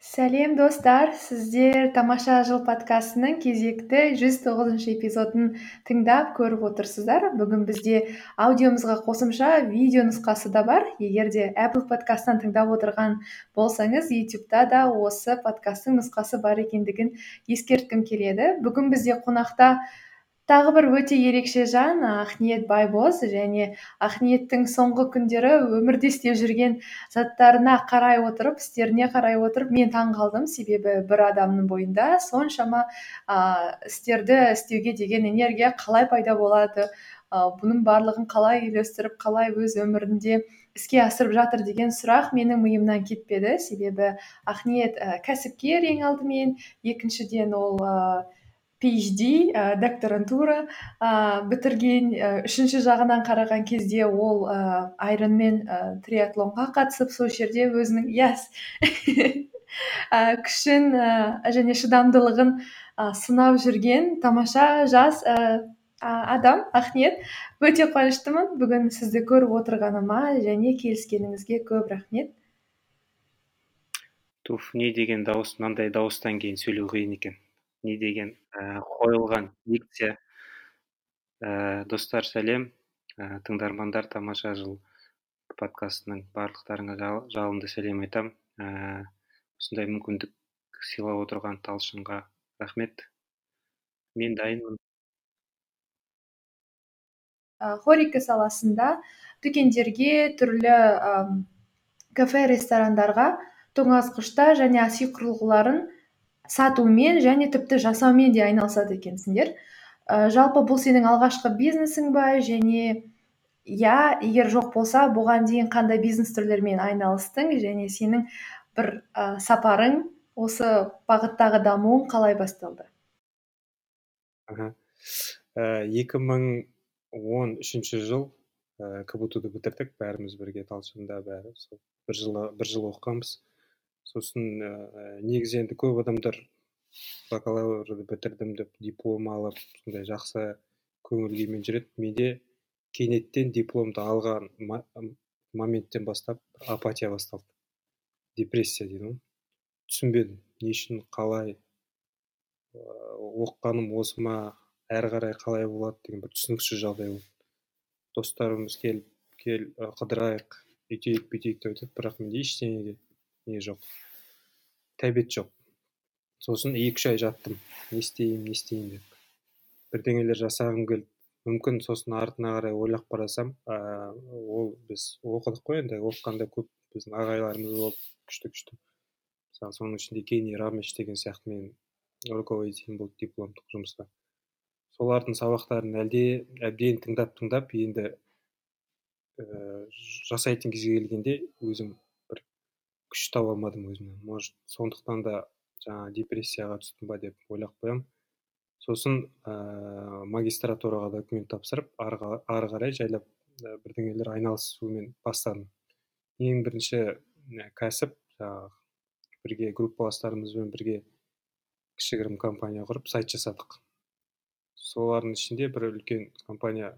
сәлем достар. Сіздер тамаша жыл подкастының кезекті жүз тоғызыншы эпизодын тыңдап көріп отырсыздар. Бүгін бізде аудиомызға қосымша видео нұсқасы да бар. Егер де apple подкасттан тыңдап отырған болсаңыз ютубта да осы подкасттың нұсқасы бар екендігін ескерткім келеді. Бүгін бізде қонақта тағы бір өте ерекше жан ақниет байбос және ақниеттің соңғы күндері өмірде істеп жүрген заттарына қарай отырып істеріне қарай отырып мен таң қалдым себебі бір адамның бойында соншама ыыы істерді істеуге деген энергия қалай пайда болады? Ы бұның барлығын қалай үйлестіріп қалай өз өмірінде іске асырып жатыр деген сұрақ менің миымнан кетпеді. Себебі ақниет і кәсіпкер ең алдымен екіншіден ол ыыы phd і докторантура. Ыыы бітірген і үшінші жағынан қараған кезде ол ыыы айронмен і триатлонға қатысып сол жерде өзінің yes күшін ііі және шыдамдылығын ы сынап жүрген тамаша жас ііі адам ақниет өте қуаныштымын. Бүгін сізді көріп отырғаныма және келіскеніңізге көп рахмет. Туф не деген дауыс мынандай дауыстан кейін сөйлеу қиын екен. Не деген? Қойылған дикция. Ііі достар сәлем. І тыңдармандар тамаша жыл подкастының барлықтарыңа жалынды сәлем айтамын ііі осындай мүмкіндік сыйлап отырған талшынға рахмет. Мен дайынмын хорика саласында дүкендерге түрлі кафе ресторандарға тоңазытқыштар және ас үй құрылғыларын сатумен және тіпті жасаумен де айналысады екенсіңдер. І жалпы бұл сенің алғашқы бизнесің ба? Және иә егер жоқ болса бұған дейін қандай бизнес түрлерімен айналыстың? Және сенің бір і сапарың осы бағыттағы дамуың қалай басталды? Аха і екі мың он үшінші жыл і кбту ды бітірдік. Бәріміз бірге талшында бәрі сол бір жылы бір жыл оқығанбыз. Сосын ыыы негізі енді көп адамдар бакалаврды бітірдім деп диплом алып сондай жақсы көңіл күймен жүреді. Менде кенеттен дипломды алған моменттен бастап апатия басталды. Депрессия дейді ғой. Түсінбедім не үшін қалай ыыы оқығаным осы ма әрі қарай қалай болады деген бір түсініксіз жағдай болды. Достарымыз келіп кел қыдырайық үйтейік бүйтейік деп айтады. Бірақ менде ештеңеге не жоқ. Тәбет жоқ. Сосын екі үш ай жаттым. Не істеймін не істеймін деп. Бірдеңелер жасағым келді. Мүмкін сосын артына қарай ойлап қарасам ыыы ол біз оқыдық қой енді. Оқығанда көп біздің ағайларымыз болды күшті күшті. Мысалы соның ішінде кени рамеш деген сияқты мен руководителім болды дипломдық жұмыста солардың сабақтарын әлде әбден тыңдап тыңдап енді ііі жасайтын кезге келгенде өзім күш таба алмадым өзімнен может сондықтан да жаңағы депрессияға түстім ба деп ойлап қоямын сосын ыыы магистратураға документ тапсырып ары қарай жайлап бірдеңелер айналысумен бастадым. Ең бірінші кәсіп жаңағы бірге группаластарымызбен бірге кішігірім компания құрып сайт жасадық. Солардың ішінде бір үлкен компания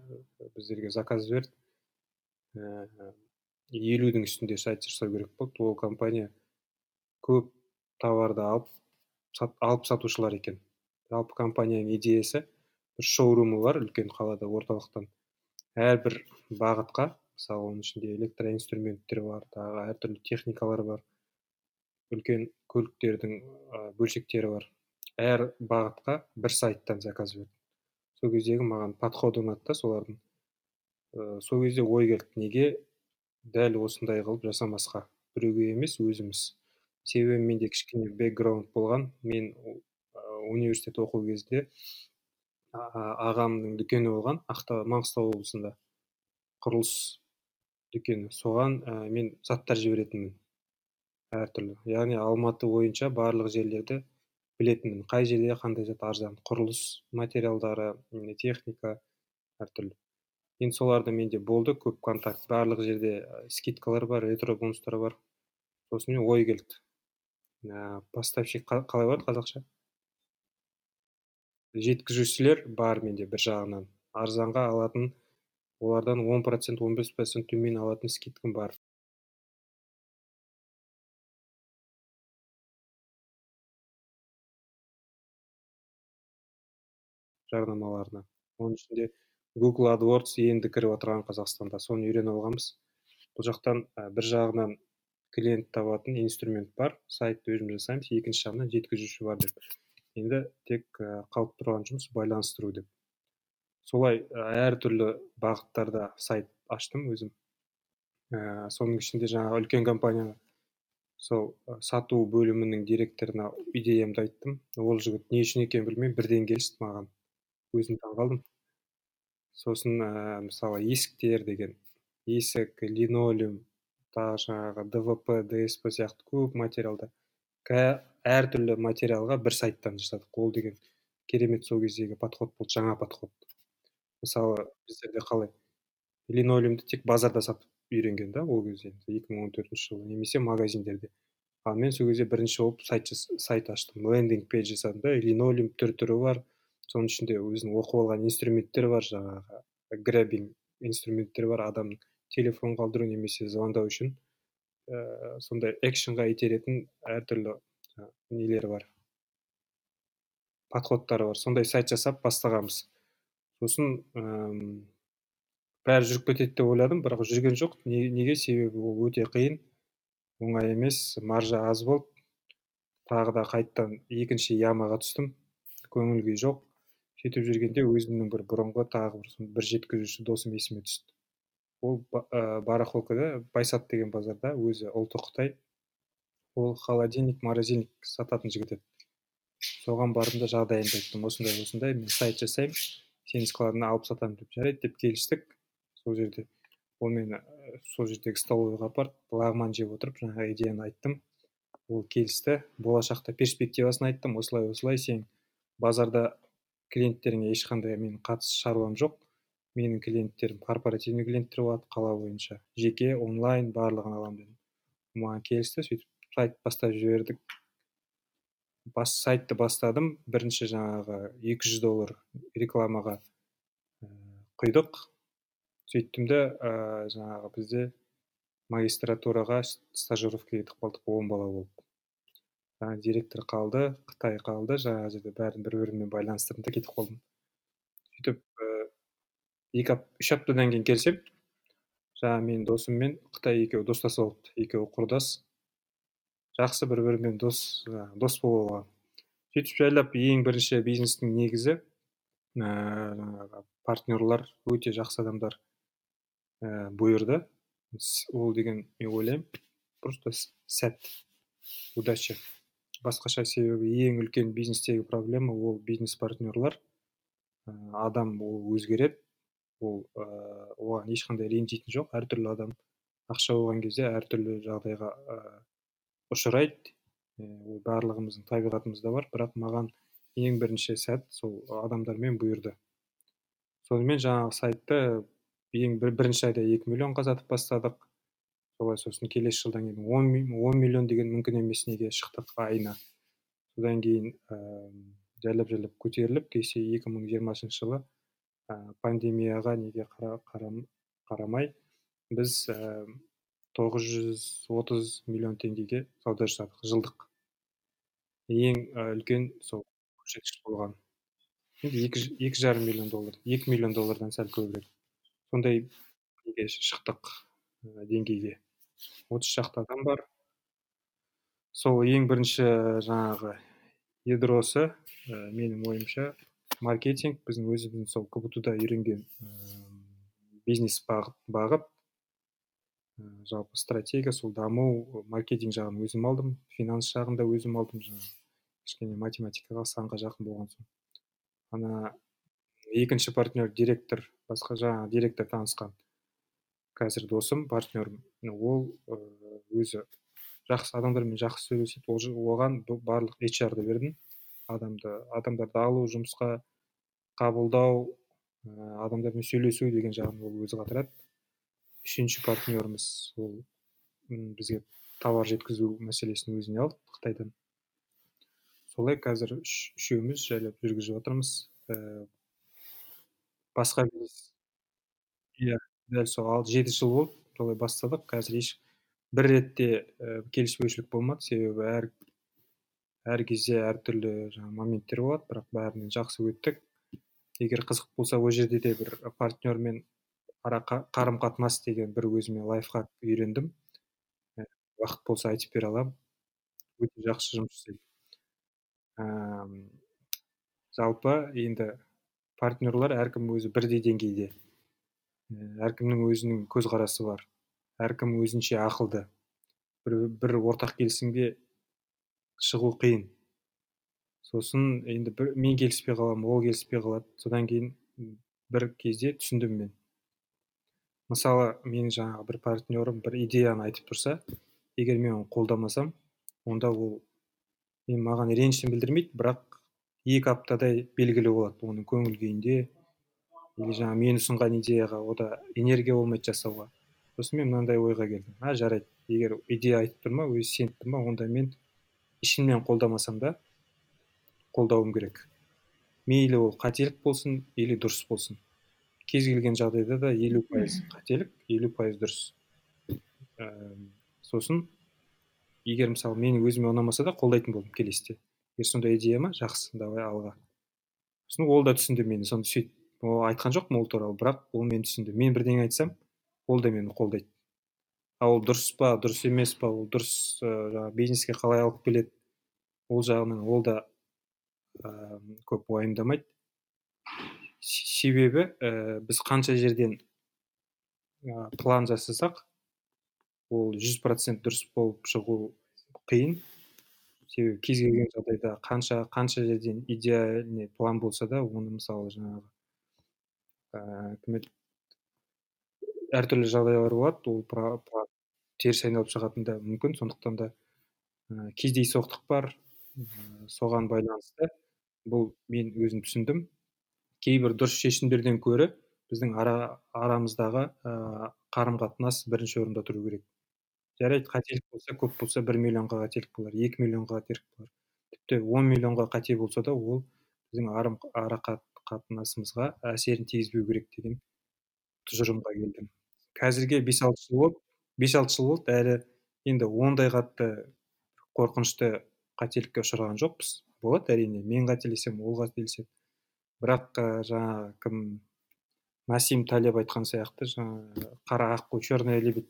біздерге заказ жіберді елудің үстінде сайт жасау керек болды ол компания көп товарды алып сат, алып сатушылар екен. Жалпы компанияның идеясы бір шоурумы бар үлкен қалада орталықтан. Әрбір бағытқа мысалы оның ішінде электроинструменттер бар тағы әртүрлі техникалар бар үлкен көліктердің бөлшектері бар. Әр бағытқа бір сайттан заказ берді сол кездегі маған подходы ұнады да солардың. Ыыы сол кезде ой келді. Неге дәл осындай қылып жасамасқа. Біреуге емес өзіміз. Себебі менде кішкене бэкграунд болған. Мен университет оқу кезде ағамның дүкені болған маңғыстау облысында. Құрылыс дүкені. Соған ә, мен заттар жіберетінмін. Әртүрлі. Яғни алматы бойынша барлық жерлерді білетінмін. Қай жерде қандай зат арзан. Құрылыс материалдары техника әртүрлі енді соларды менде болды көп контакт барлық жерде э, скидкалар бар ретро бонустар бар. Сосын ой келді. Ә, поставщик қалай болады қазақша? Жеткізушілер бар менде бір жағынан. Арзанға алатын олардан 10 процент он бес процент төмен алатын скидкам бар. Жарнамаларына. Оның ішінде google adwords енді кіріп отырған қазақстанда. Соны үйреніп алғанбыз бұл жақтан бір жағынан клиент табатын инструмент бар. Сайтты өзіміз жасаймыз. Екінші жағынан жеткізуші бар деп. Енді тек қалып тұрған жұмыс байланыстыру деп. Солай әртүрлі бағыттарда сайт аштым өзім. Соның ішінде жаңағы үлкен компания сол сату бөлімінің директорына идеямды айттым. Ол жігіт не үшін екенін білмеймін бірден келісті маған. Өзім таңқалдым сосын ә, мысалы есіктер деген есік линолеум тағы жаңағы двп дсп сияқты көп материалды әртүрлі материалға бір сайттан жасадық ол деген керемет сол кездегі подход болды жаңа подход. Мысалы біздерде қалай линолеумды тек базарда сатып үйренген да ол кезде екі мың он төртінші жылы немесе магазиндерде. Ал мен сол кезде бірінші болып сайт сайт аштым лендинг пейдж жасадым да линолеум түр түрі бар соның ішінде өзінің оқып алған инструменттер бар жаңағы грэбинг инструменттер бар адамның телефон қалдыру немесе звондау үшін ә, сондай экшнға итеретін әртүрлі нелері бар. Подходтары бар. Сондай сайт жасап бастағанбыз. Сосын бәрі жүріп кетеді деп ойладым бірақ жүрген жоқ. Неге? Себебі ол өте қиын. Оңай емес. Маржа аз болды. Тағы да қайтадан екінші ямаға түстім. Көңіл күй жоқ. Сөйтіп жүргенде өзімнің бір бұрынғы тағы бір бір жеткізуші досым есіме түсті. Ол ә, барахолкада байсат деген базарда өзі ұлты қытай. Ол холодильник морозильник сататын жігіт еді. Соған бардым да жағдайымды айттым осындай осындай мен сайт жасаймын сенің складыңа алып сатамын деп жарайды деп келістік. Сол жерде ол мені сол жердегі столовыйға апарып лағман жеп отырып жаңағы идеяны айттым. Ол келісті. Болашақта перспективасын айттым. Осылай осылай сен базарда клиенттеріңе ешқандай менің қатысы шаруам жоқ. Менің клиенттерім корпоративный клиенттер болады қала бойынша. Жеке онлайн барлығын аламын дедім. Маған келісті сөйтіп сайт бастап жібердік. Бас сайтты бастадым. Бірінші жаңағы 200 доллар рекламаға құйдық. Сөйттім де ә, жаңағы бізде магистратураға стажировкаға кетіп қалдық он бала болып директор қалды қытай қалды. Жаңағы жерде бәрін бір бірімен байланыстырдым да кетіп қалдым. Сөйтіп ә, екі үш аптадан кейін келсем жаңағы менің досым мен қытай екеуі достасып алыпты екеуі құрдас. Жақсы бір бірімен дос дос болып алған. Сөйтіп жайлап ең бірінші бизнестің негізі ә, партнерлар өте жақсы адамдар ә, бұйырды. Ол деген мен ойлаймын. Просто сәт. Удача. Басқаша себебі ең үлкен бизнестегі проблема ол бизнес партнерлар ә, адам ол өзгереді ол ә, оған ешқандай ренжитін жоқ. Әртүрлі адам ақша болған кезде әртүрлі жағдайға ә, ұшырайды. Ол барлығымыздың табиғатымызда бар бірақ маған ең бірінші сәт сол адамдармен бұйырды. Сонымен жаңағы сайтты ең бір, бірінші айда екі миллионға сатып бастадық. Солай сосын келесі жылдан кейін он, он миллион деген мүмкін емес неге шықтық айына. Содан кейін ә, жайлап жайлап көтеріліп кесе 2020 жылы ә, пандемияға неге қара, қарам, қарамай біз тоғыз жүз отыз миллион теңгеге сауда жасадық жылдық. Ең үлкен сол көрсеткіш болған. Екі, екі жарым миллион доллар екі миллион доллардан сәл көбірек. Сондай шықтық деңгейге. Отыз шақты адам бар. Сол ең бірінші жаңағы ядросы ә, менің ойымша маркетинг біздің өзіміздің сол кбту да үйренген ә, бизнес бағыт бағыт. Ә, жалпы стратегия сол даму маркетинг жағын өзім алдым финанс жағын да өзім алдым жаңағы кішкене математикаға санға жақын болған соң. Ана екінші партнер директор басқа жаңағы директор танысқан. Қазір досым партнерім ол өзі жақсы адамдармен жақсы сөйлеседі. Оған барлық hr ды бердім. Адамды адамдарды алу жұмысқа қабылдау адамдармен сөйлесу деген жағын ол өзі қатырады. Үшінші партнеріміз ол бізге товар жеткізу мәселесін өзіне алды қытайдан. Солай қазір үшеуміз жайлап жүргізіп жатырмыз басқа иә. Дәл сол алты жеті жыл болды солай бастадық. Қазір еш бір ретте ә, келіспеушілік болмады. Себебі әр әр кезде әртүрлі жаңағы моменттер болады бірақ бәрінен жақсы өттік. Егер қызық болса ол жерде де бір партнермен ара қарым қатынас деген бір өзіме лайфхак үйрендім. Уақыт болса айтып бере аламын. Өте жақсы жұмыс істейді жалпы енді партнерлар әркім өзі бірдей деңгейде. Әркімнің өзінің көзқарасы бар. Әркім өзінше ақылды. Бір, бір ортақ келісімге шығу қиын. Сосын енді бір мен келіспей қаламын ол келіспей қалады. Содан кейін бір кезде түсіндім мен. Мысалы менің жаңағы бір партнерім бір идеяны айтып тұрса егер мен оны қолдамасам онда ол мен маған ренішін білдірмейді бірақ екі аптадай белгілі болады. Оның көңіл күйінде или жаңағы мен ұсынған идеяға ода энергия болмайды жасауға. Сосын мен мынандай ойға келдім. А жарайды егер идея айтып тұр ма өзі сеніп тұр ма онда мен ішімнен қолдамасам да қолдауым керек. Мейлі ол қателік болсын или дұрыс болсын. Кез келген жағдайда да елу пайыз қателік елу пайыз дұрыс ә, сосын егер мысалы менің өзіме ұнамаса да қолдайтын болдым келесіде. Егер сондай идея ма? Жақсы давай алға сосын ол да түсінді мені соны сөйтіп ол айтқан жоқпын ол туралы бірақ ол мені түсінді мен бірдеңе айтсам ол да мені қолдайды. Ал ол дұрыс па дұрыс емес па ол дұрыс ә, жаңағы бизнеске қалай алып келеді? Ол жағынан ол да ә, көп уайымдамайды. Себебі ә, біз қанша жерден ә, план жасасақ ол жүз процент дұрыс болып шығу қиын. Себебі кез келген жағдайда қанша қанша жерден идеальный план болса да оны мысалы жаңағы ә, әртүрлі жағдайлар болады. Ол теріс айналып шығатыны да мүмкін. Сондықтан да ә, кездейсоқтық бар. Соған байланысты бұл мен өзім түсіндім. Кейбір дұрыс шешімдерден көрі біздің ара, арамыздағы ә, қарым қатынас бірінші орында тұру керек. Жарайды қателік болса көп болса бір миллионға қателік болар екі миллионға қателік болар. Тіпті он миллионға қате болса да ол біздің арым, ара қатынасымызға әсерін тигізбеу керек деген тұжырымға келдім. Қазірге бес алты жыл болды бес алты жыл болды. Әлі енді ондай қатты қорқынышты қателікке ұшыраған жоқпыз. Болады әрине мен қателесемін ол қателеседі. Бірақ жаңағы кім насим талеб айтқан сияқты жаңағы қара аққу черная лебедь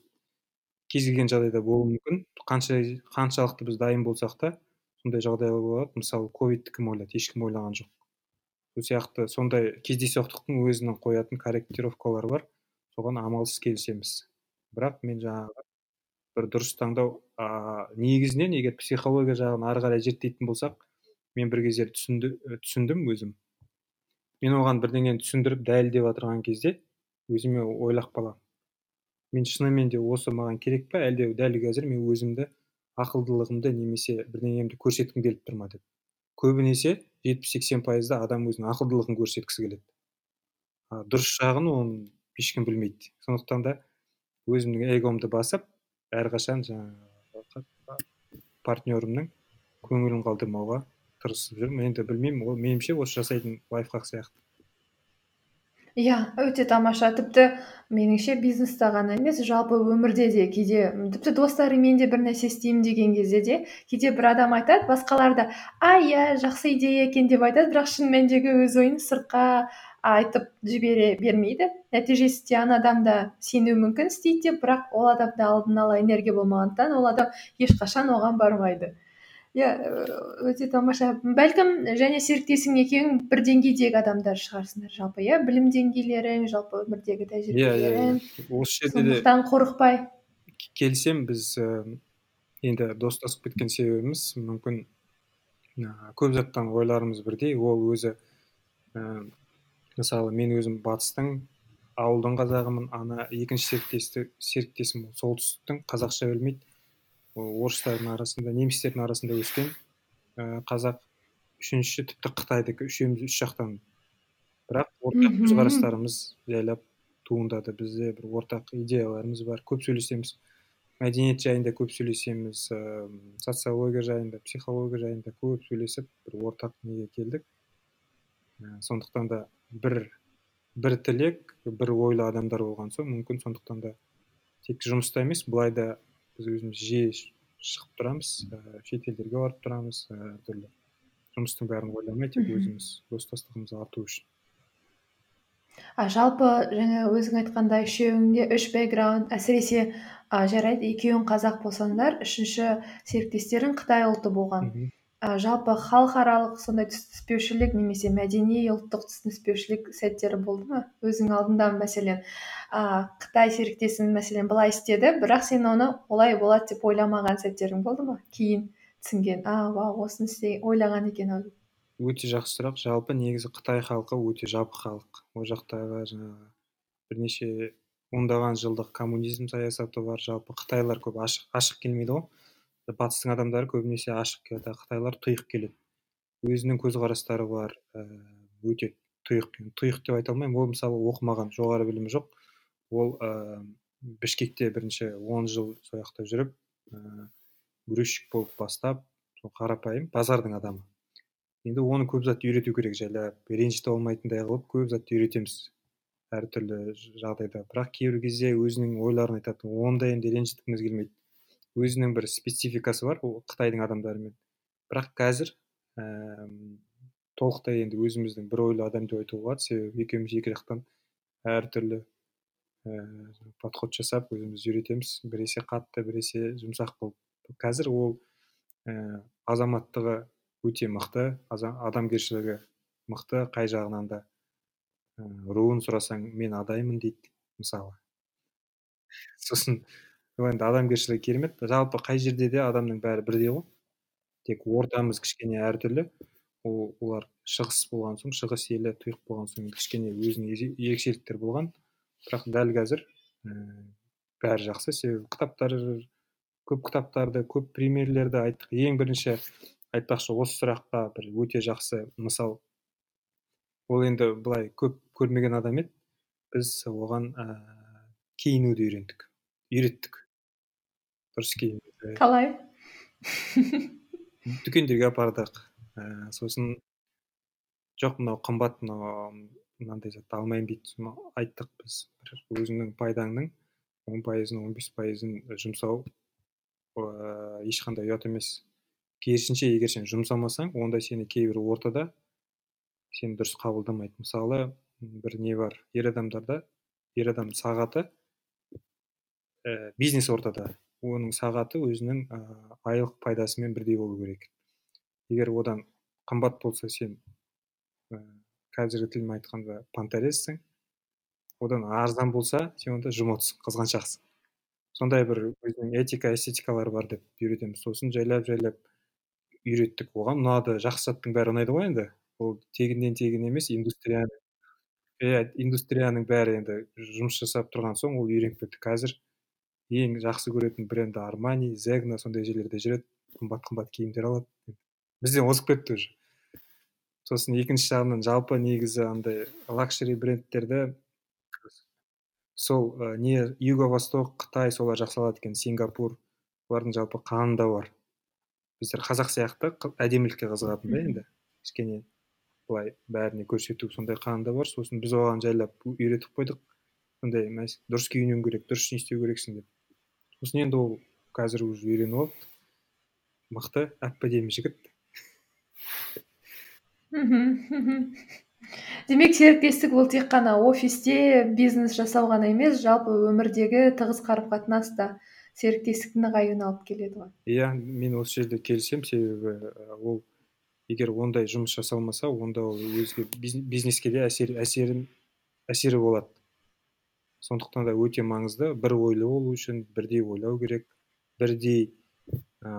кез келген жағдайда болуы мүмкін. Қанша қаншалықты біз дайын болсақ та сондай жағдайлар болады. Мысалы ковидті кім ойлады? Ешкім ойлаған жоқ. Сол сияқты сондай кездейсоқтықтың өзінің қоятын корректировкалары бар. Соған амалсыз келісеміз. Бірақ мен жаңағы бір дұрыс таңдау ә, негізінен егер психология жағын ары қарай зерттейтін болсақ мен бір кездері түсінді, түсіндім өзім. Мен оған бірдеңені түсіндіріп дәлелдеп жатырған кезде өзіме ойлап қаламын. Мен шынымен де осы маған керек па әлде дәл қазір мен өзімді ақылдылығымды немесе бірдеңемді көрсеткім келіп тұр ма деп? Көбінесе жетпіс сексен пайызда адам өзінің ақылдылығын көрсеткісі келеді. А дұрыс жағын оны ешкім білмейді. Сондықтан да өзімнің эгомды басып әрқашан жаңағы партнерімнің көңілін қалдырмауға тырысып жүрмін. Енді білмеймін ол меніңше осы жасайтын лайфхак сияқты. Иә өте тамаша. Тіпті меніңше бизнеста ғана емес жалпы өмірде де кейде тіпті достарыңмен де бір нәрсе істеймін деген кезде де кейде бір адам айтады басқалар да а иә жақсы идея екен деп айтады бірақ шын мәніндегі өз ойын сыртқа айтып жібере бермейді. Нәтижесінде ана адам да сенуі мүмкін істейді деп бірақ ол адамда алдын ала энергия болмағандықтан ол адам ешқашан оған бармайды. Иә өте тамаша. Бәлкім және серіктесің екеуің бір деңгейдегі адамдар шығарсыңдар жалпы иә білім деңгейлерің жалпы өмірдегі тәжірибелерің. Иә иә осы жерде қорықпай. Келісемін біз енді достасып кеткен себебіміз мүмкін көп заттан ойларымыз бірдей. Ол өзі ә, мысалы мен өзім батыстың ауылдың қазағымын ана екінші серіктесім солтүстіктің қазақша білмейді орыстардың арасында немістердің арасында өскен ә, қазақ үшінші тіпті қытайдікі үшеуміз үш жақтан. Бірақ ортақ көзқарастарымыз жайлап туындады. Бізде бір ортақ идеяларымыз бар. Көп сөйлесеміз мәдениет жайында көп сөйлесеміз ә, социология жайында психология жайында көп сөйлесіп бір ортақ неге келдік. Ә, сондықтан да бір бір тілек бір ойлы адамдар болған соң мүмкін. Сондықтан да тек жұмыста емес былай да біз өзіміз жиі шығып тұрамыз. Ә, шетелдерге барып тұрамыз әртүрлі жұмыстың бәрін ойламай тек өзіміз достастығымызды арттыру үшін. А жалпы жаңа өзің айтқандай үшеуіңде үш бэкграунд әсіресе а, жарайды екеуің қазақ болсаңдар үшінші серіктестерің қытай ұлты болған. А, жалпы халықаралық сондай түсініспеушілік немесе мәдени ұлттық түсініспеушілік сәттері болды ма? Өзің алдында мәселен а, қытай серіктесің мәселен былай істеді бірақ сен оны олай болады деп ойламаған сәттерің болды ма? Кейін түсінген а вау осыны ойлаған екен ау өте жақсы сұрақ жалпы негізі қытай халқы өте жабық халық. Ол жақтағы жаңағы бірнеше ондаған жылдық коммунизм саясаты бар. Жалпы қытайлар көп ашық, ашық келмейді ғой. Батыстың адамдары көбінесе ашық келеді қытайлар тұйық келеді. Өзінің көзқарастары бар өте тұйық тұйық деп айта алмаймын. Ол мысалы оқымаған жоғары білімі жоқ. Ол ә, бішкекте бірінші он жыл сол жақта жүріп ә, грузчик болып бастап қарапайым базардың адамы. Енді оны көп затты үйрету керек жайлап ренжіте алмайтындай қылып көп затты үйретеміз әртүрлі жағдайда. Бірақ кейбір кезде өзінің ойларын айтады оны да енді ренжіткіміз келмейді. Өзінің бір спецификасы бар ол қытайдың адамдарымен. Бірақ қазір ә, толықтай енді өзіміздің бір ойлы адам деп айтуға болады. Себебі екеуміз екі жақтан әртүрлі ә, подход жасап өзіміз үйретеміз. Біресе қатты біресе жұмсақ қылып. Қазір ол ә, азаматтығы өте мықты адамгершілігі мықты қай жағынан да ә, руын сұрасаң мен адаймын дейді мысалы. Сосын енді адамгершілігі керемет. Жалпы қай жерде де адамның бәрі бірдей ғой. Тек ортамыз кішкене әртүрлі. Ол олар шығыс болған соң шығыс елі тұйық болған соң кішкене өзінің ерекшеліктері болған. Бірақ дәл қазір ә, бәрі жақсы. Себебі кітаптар көп кітаптарды көп примерлерді айттық. Ең бірінші айтпақшы осы сұраққа бір өте жақсы мысал. Ол енді былай көп көрмеген адам еді. Біз оған ә, киінуді үйрендік үйреттік. Дұрыс киінуді қалай? Дүкендерге апардық. Ә, сосын жоқ мынау қымбат мынау мынандай затты алмаймын дейді. Айттық біз. Бір өзіңнің пайдаңның он пайызын он бес пайызын жұмсау ыыы ешқандай ұят емес. Керісінше егер сен жұмсамасаң онда сені кейбір ортада сені дұрыс қабылдамайды мысалы бір не бар? Ер адамдарда ер адам сағаты ә, бизнес ортада. Оның сағаты өзінің айлық пайдасымен бірдей болу керек. Егер одан қымбат болса сен қазіргі тілмен айтқанда понторезсің одан арзан болса сен онда жмотсың қызғаншақсың сондай бір өзінің этика эстетикалары бар деп үйретеміз сосын жайлап жайлап үйреттік оған ұнады жақсы заттың бәрі ұнайды ғой енді. Ол тегіннен тегін емес индустрияның иә индустрияның бәрі енді жұмыс жасап тұрған соң ол үйреніп кетті. Қазір ең жақсы көретін бренді армани зегна сондай жерлерде жүреді. Қымбат қымбат киімдер алады бізден озып кетті уже. Сосын екінші жағынан жалпы негізі андай лакшери брендтерді сол ә, не юго восток қытай солар жақсы алады екен сингапур олардың жалпы қанында бар. Біздер қазақ сияқты әдемілікке қызығатын да енді. Кішкене былай бәріне көрсету сондай қанында бар. Сосын біз оған жайлап үйретіп қойдық. Сондай дұрыс киінуің керек дұрыс не істеу керексің деп. Сосын енді ол қазір уже үйреніп алды мықты әп әдемі жігіт демек серіктестік ол тек қана офисте бизнес жасау ғана емес жалпы өмірдегі тығыз қарым қатынас та серіктестіктің нығаюына алып келеді ғой. Иә мен осы жерде келісемін себебі ол егер ондай жұмыс жасалмаса онда ол өзге бизнеске де әсер, әсерін әсері болады. Сондықтан да өте маңызды. Бір ойлы болу үшін бірдей ойлау керек. Бірдей ә,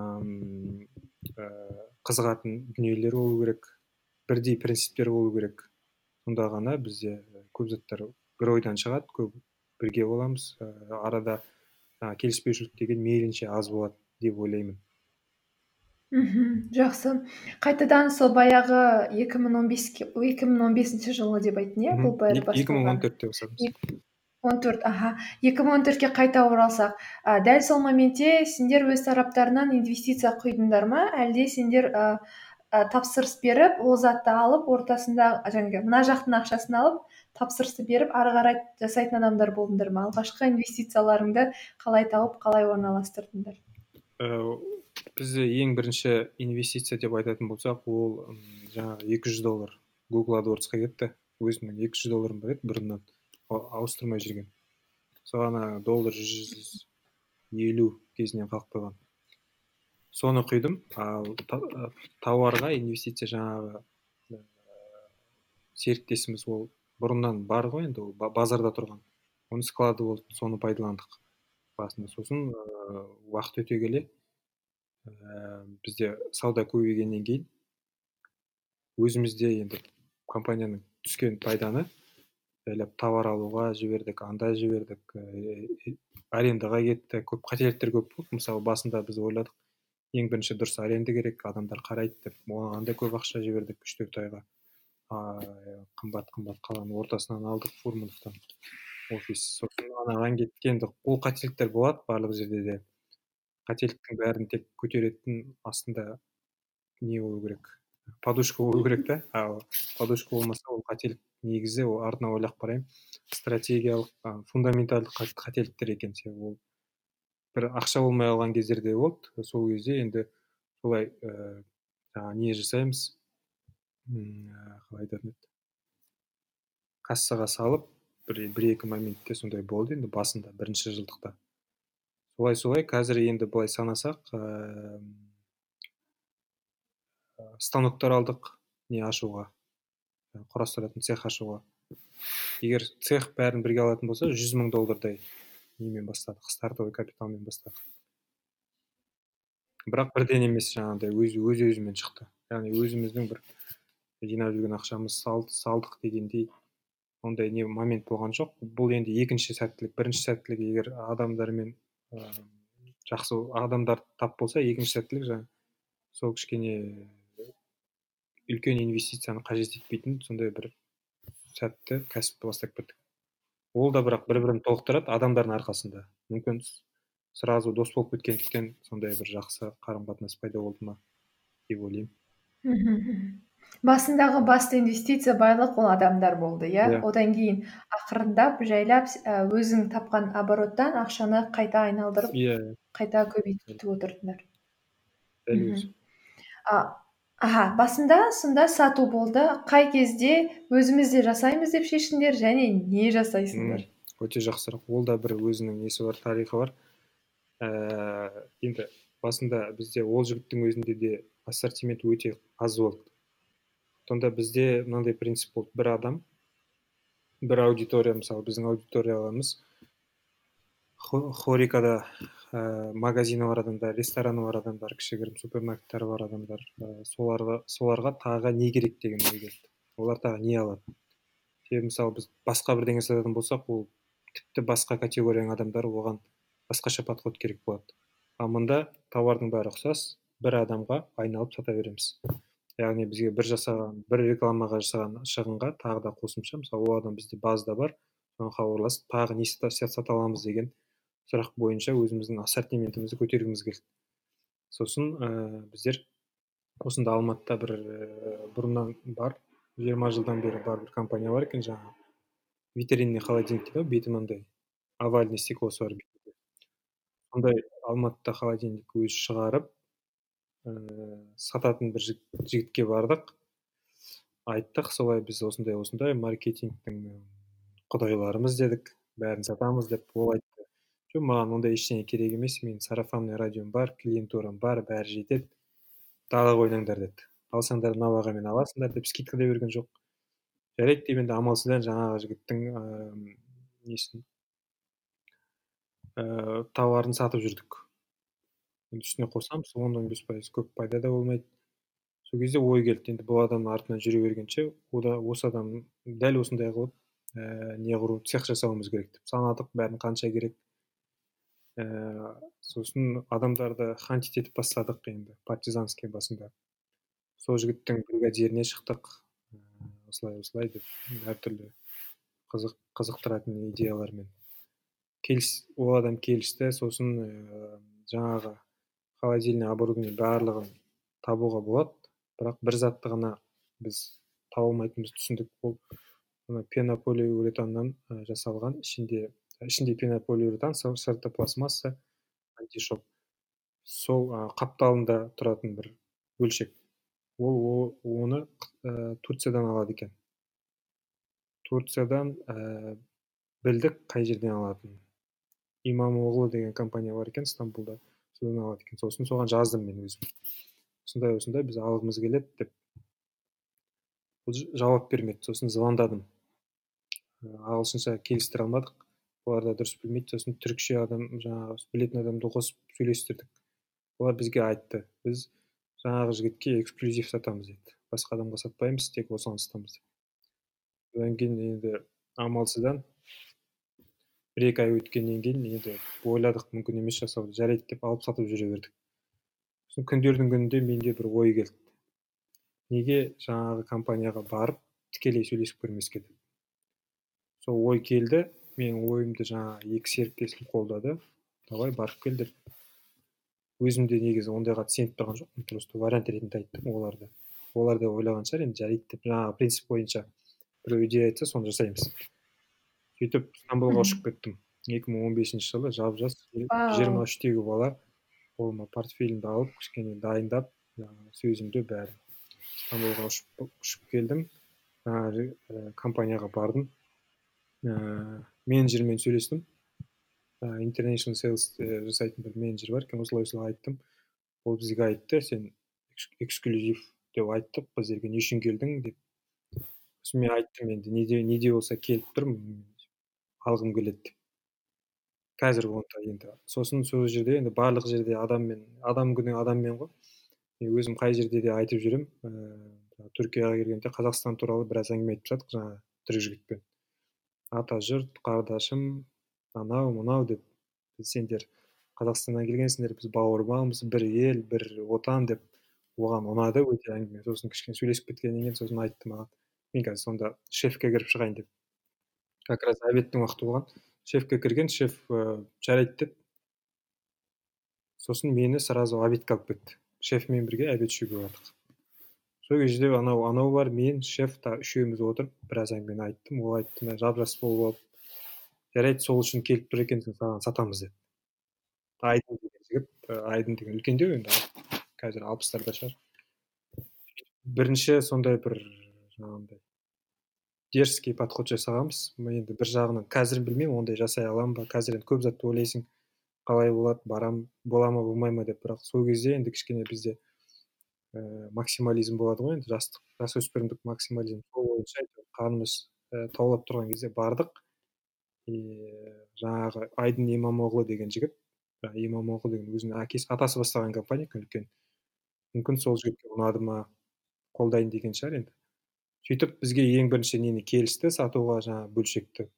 қызығатын дүниелер болу керек. Бірдей принциптер болу керек. Сонда ғана бізде көп заттар бір ойдан шығады көп бірге боламыз. Ә, арада келіспеушілік деген мейлінше аз болады деп ойлаймын. Мхм жақсы. Қайтадан сол баяғы екі мың он бес екі мың он бесінші жылы деп айттың иә бұл екі мың он төртте бастадым он төрт аха екі мың он төртке қайта оралсақ ә, дәл сол моментте сендер өз тараптарынан инвестиция құйдыңдар ма? Әлде сендер ә, тапсырыс беріп ол затты алып ортасында жаңағы мына жақтың ақшасын алып тапсырысты беріп ары қарай жасайтын адамдар болдыңдар ма? Алғашқы инвестицияларыңды қалай тауып қалай орналастырдыңдар? Ә, бізде ең бірінші инвестиция деп айтатын болсақ ол жаңағы екі жүз доллар google адвордсқа кетті. Өзімнің екі жүз долларым бар еді бұрыннан. Ауыстырмай жүрген. Соған доллар жүз елу кезінен қалып қойған. Соны құйдым. Ал тауарға инвестиция жаңағы серіктесіміз ол бұрыннан бар ғой енді ол базарда тұрған. Оның склады болды соны пайдаландық. Басында сосын ә, уақыт өте келе ә, бізде сауда көбейгеннен кейін өзімізде енді компанияның түскен пайданы жайлап товар алуға жібердік анда жібердік ә, арендаға кетті көп қателіктер көп болды. Мысалы басында біз ойладық ең бірінші дұрыс аренда керек адамдар қарайды деп. Оған андай көп ақша жібердік үш төрт айға қымбат қымбат қаланың ортасынан алдық фурмановтан офис анаған кеткенді ол қателіктер болады барлық жерде де. Қателіктің бәрін тек көтеретін астында не болу керек? Подушка болу керек та? Ал подушка болмаса ол қателік негізі ол артына ойлап қараймын. Стратегиялық фундаменталды қателіктер екен себебі ол бір ақша болмай қалған кездерде болды сол кезде енді солай ә, жаңағы не жасаймыз? Қалай айтатын еді? Кассаға салып бір, бір екі моментте сондай болды енді басында бірінші жылдықта. Солай солай қазір енді былай санасақ ә, станоктар алдық не ашуға. Құрастыратын цех ашуға. Егер цех бәрін бірге алатын болса жүз мың доллардай немен бастадық? Стартовый капиталмен бастадық. Бірақ бірден емес жаңағыдай өз өз өзімен шықты. Яғни өзіміздің бір жинап жүрген ақшамыз салдық дегендей ондай не момент болған жоқ. Бұл енді екінші сәттілік. Бірінші сәттілік егер адамдармен ә, жақсы адамдар тап болса екінші сәттілік жаңа сол кішкене үлкен инвестицияны қажет етпейтін сондай бір сәтті кәсіпті бастап кеттік. Ол да бірақ бір бірін толықтырады адамдардың арқасында. Мүмкін сразу дос болып кеткендіктен сондай бір жақсы қарым қатынас пайда болды ма деп ойлаймын. Басындағы басты инвестиция байлық ол адамдар болды иә? Yeah. Иә. одан кейін ақырындап жайлап өзің тапқан обороттан ақшаны қайта айналдырып иә. yeah. қайта көбейтіп отырдыңдар. Аха басында сонда сату болды. Қай кезде өзіміз де жасаймыз деп шештіңдер және не жасайсыңдар? Өте жақсы сұрақ ол да бір өзінің несі бар тарихы бар. Ә, енді басында бізде ол жігіттің өзінде де ассортимент өте аз болды. Сонда бізде мынандай принцип болды. Бір адам бір аудитория мысалы біздің аудиторияларымыз хорикада ә, магазині бар адамдар рестораны бар адамдар кішігірім супермаркеттері бар адамдар. Ә, соларға соларға тағы не керек деген ой келді. Олар тағы не алады? Себебі мысалы біз басқа бірдеңе сататын болсақ ол тіпті басқа категорияның адамдары оған басқаша подход керек болады. Ал мында тауардың бәрі ұқсас бір адамға айналып сата береміз. Яғни бізге бір жасаған бір рекламаға жасаған шығынға тағы да қосымша мысалы ол адам бізде базада бар соған хабарласып тағы не сата аламыз деген сұрақ бойынша өзіміздің ассортиментімізді көтергіміз келді. Сосын ә, біздер осында алматыда бір ә, бұрыннан бар жиырма жылдан бері бар бір компания бар екен жаңағы витринный холодильник дейді ғой беті мынандай овальный стеклосы бар сондай алматыда холодильник өзі шығарып ә, сататын бір жігітке бардық. Айттық солай біз осындай осындай маркетингтің құдайларымыз дедік бәрін сатамыз деп ол жоқ маған ондай ештеңе керек емес менің сарафанный радиом бар клиентурам бар бәрі жетеді далаға ойнаңдар деді алсаңдар мына бағамен аласыңдар деп скидка да берген жоқ жарайды деп енді амалсыздан жаңағы жігіттің ыыы несін ыыы тауарын сатып жүрдік енді үстіне қосамыз он он бес пайыз көп пайда да болмайды сол кезде ой келді енді бұл адамның артынан жүре бергенше ода осы адам дәл осындай қылып ііі не құру цех жасауымыз керек деп санадық бәрін қанша керек ііі э, сосын адамдарды хантить етіп бастадық енді партизанский басында. Сол жігіттің бригадиріне шықтық. Э, осылай осылай деп әртүрлі қызық қызықтыратын идеялармен. Келіс ол адам келісті сосын ә, жаңағы холодильный оборудование барлығын табуға болады. Бірақ бір затты ғана біз таба алмайтынымызды түсіндік. Ол пенополиуретаннан жасалған ішінде ішінде пенополиуретан сырты пластмасса антишоп. Сол қапталында тұратын бір бөлшек. Ол оны ә, турциядан алады екен. Турциядан ә, білдік қай жерден алатынын имамоғлы деген компания бар екен стамбулда. Содан алады екен. Сосын соған жаздым мен өзім. Осындай осындай біз алғымыз келеді деп. Жауап бермеді. Сосын звондадым. Ағылшынша келістіре алмадық. Олар да дұрыс білмейді сосын түрікше адам жаңағы білетін адамды қосып сөйлестірдік. Олар бізге айтты. Біз жаңағы жігітке эксклюзив сатамыз деді. Басқа адамға сатпаймыз тек осыған сатамыз деп одан кейін енді амалсыздан бір екі ай өткеннен кейін енді ойладық мүмкін емес жасауды жарайды деп алып сатып жүре бердік. Сосын күндердің күнінде менде бір ой келді. Неге жаңағы компанияға барып тікелей сөйлесіп көрмеске деп сол ой келді менің ойымды жаңағы екі серіктесім қолдады. Давай барып кел деп. Өзім де негізі ондайға сеніп тұрған жоқпын. Просто вариант ретінде айттым оларды. Олар да ойлаған шығар енді жарайды деп. Жаңағы принцип бойынша біреу идея айтса соны жасаймыз. Сөйтіп стамбулға ұшып кеттім. екі мың он бесінші жылы жап жас жиырма үштегі бала. қолыма портфелімді алып кішкене дайындап жаңағы сөзімді бәрін. Стамбулға ұшып, ұшып келдім. Жаңағы ә, компанияға бардым. Ә, менеджермен сөйлестім. Ә, international sales жасайтын бір менеджер бар екен осылай осылай айттым. Ол бізге айтты сен эксклюзив деп айттық біздерге не үшін келдің? деп. Сосын мен айттым енді неде неде болса келіп тұрмын алғым келеді деп. Қазір онда енді. Сосын сол жерде енді барлық жерде адаммен адам күні адаммен ғой. Мен өзім қай жерде де айтып жүремін ә, түркияға келгенде қазақстан туралы біраз әңгіме айтып жатық жаңағы түрік жігітпен. Ата жұрт қардашым анау мынау деп сендер қазақстаннан келгенсіңдер біз бауырмалмыз бір ел бір отан деп оған ұнады өте әңгіме. Сосын кішкене сөйлесіп кеткеннен кейін сосын айтты маған. Мен қазір сонда шефке кіріп шығайын деп. Как раз обедтің уақыты болған. Шефке кірген шеф ә, жарайды деп. Сосын мені сразу обедке алып кетті. Шефмен бірге обед ішуге бардық. Сол кезде анау анау бар мен шеф та үшеуміз отырып біраз әңгімені айттым. Ол айтты мына жап жас болып. алып жарайды сол үшін келіп тұр екенсің саған сатамыз деді айдын деген жігіт айдын деген үлкендеу енді қазір алпыстарда шығар. Бірінші сондай бір жаңағындай дерзкий подход жасағанбыз. Енді бір жағынан қазір білмеймін ондай жасай аламын ба? Қазір енді көп затты ойлайсың. Қалай болады барам бола ма болмай ма деп. Бірақ сол кезде енді кішкене бізде ә, максимализм болады ғой енді жастық жасөспірімдік максимализм. Сол бойынша қанымыз ә, таулап тұрған кезде бардық. И жаңағы айдын имамоғлы деген жігіт имамоғлы деген өзінің әкесі атасы бастаған компания үлкен. Мүмкін сол жігітке ұнады ма қолдайын деген шығар енді. Сөйтіп бізге ең бірінші нені келісті сатуға жаңағы бөлшекті.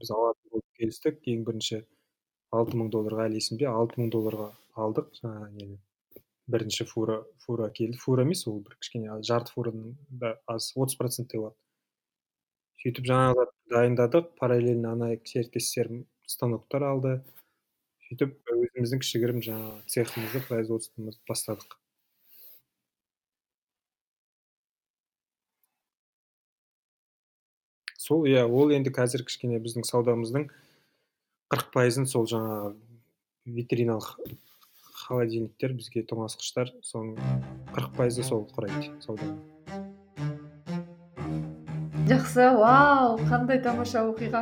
Біз алатын болып келістік ең бірінші алты мың долларға әлі есімде алты мың долларға алдық жаңағы нені. Бірінші фура фура келді. Фура емес ол бір кішкене жарты фурадан да аз отыз проценттай болады. сөйтіп жаңағы дайындадық параллельно ана серіктестерім станоктар алды. сөйтіп өзіміздің кішігірім жаңағы цехымызды производствомызды бастадық. Сол иә ол енді қазір кішкене біздің саудамыздың қырық пайызын сол жаңағы витриналық холодильниктер бізге тоңазытқыштар соның қырық пайызы сол құрайды сауданың жақсы вау қандай тамаша оқиға.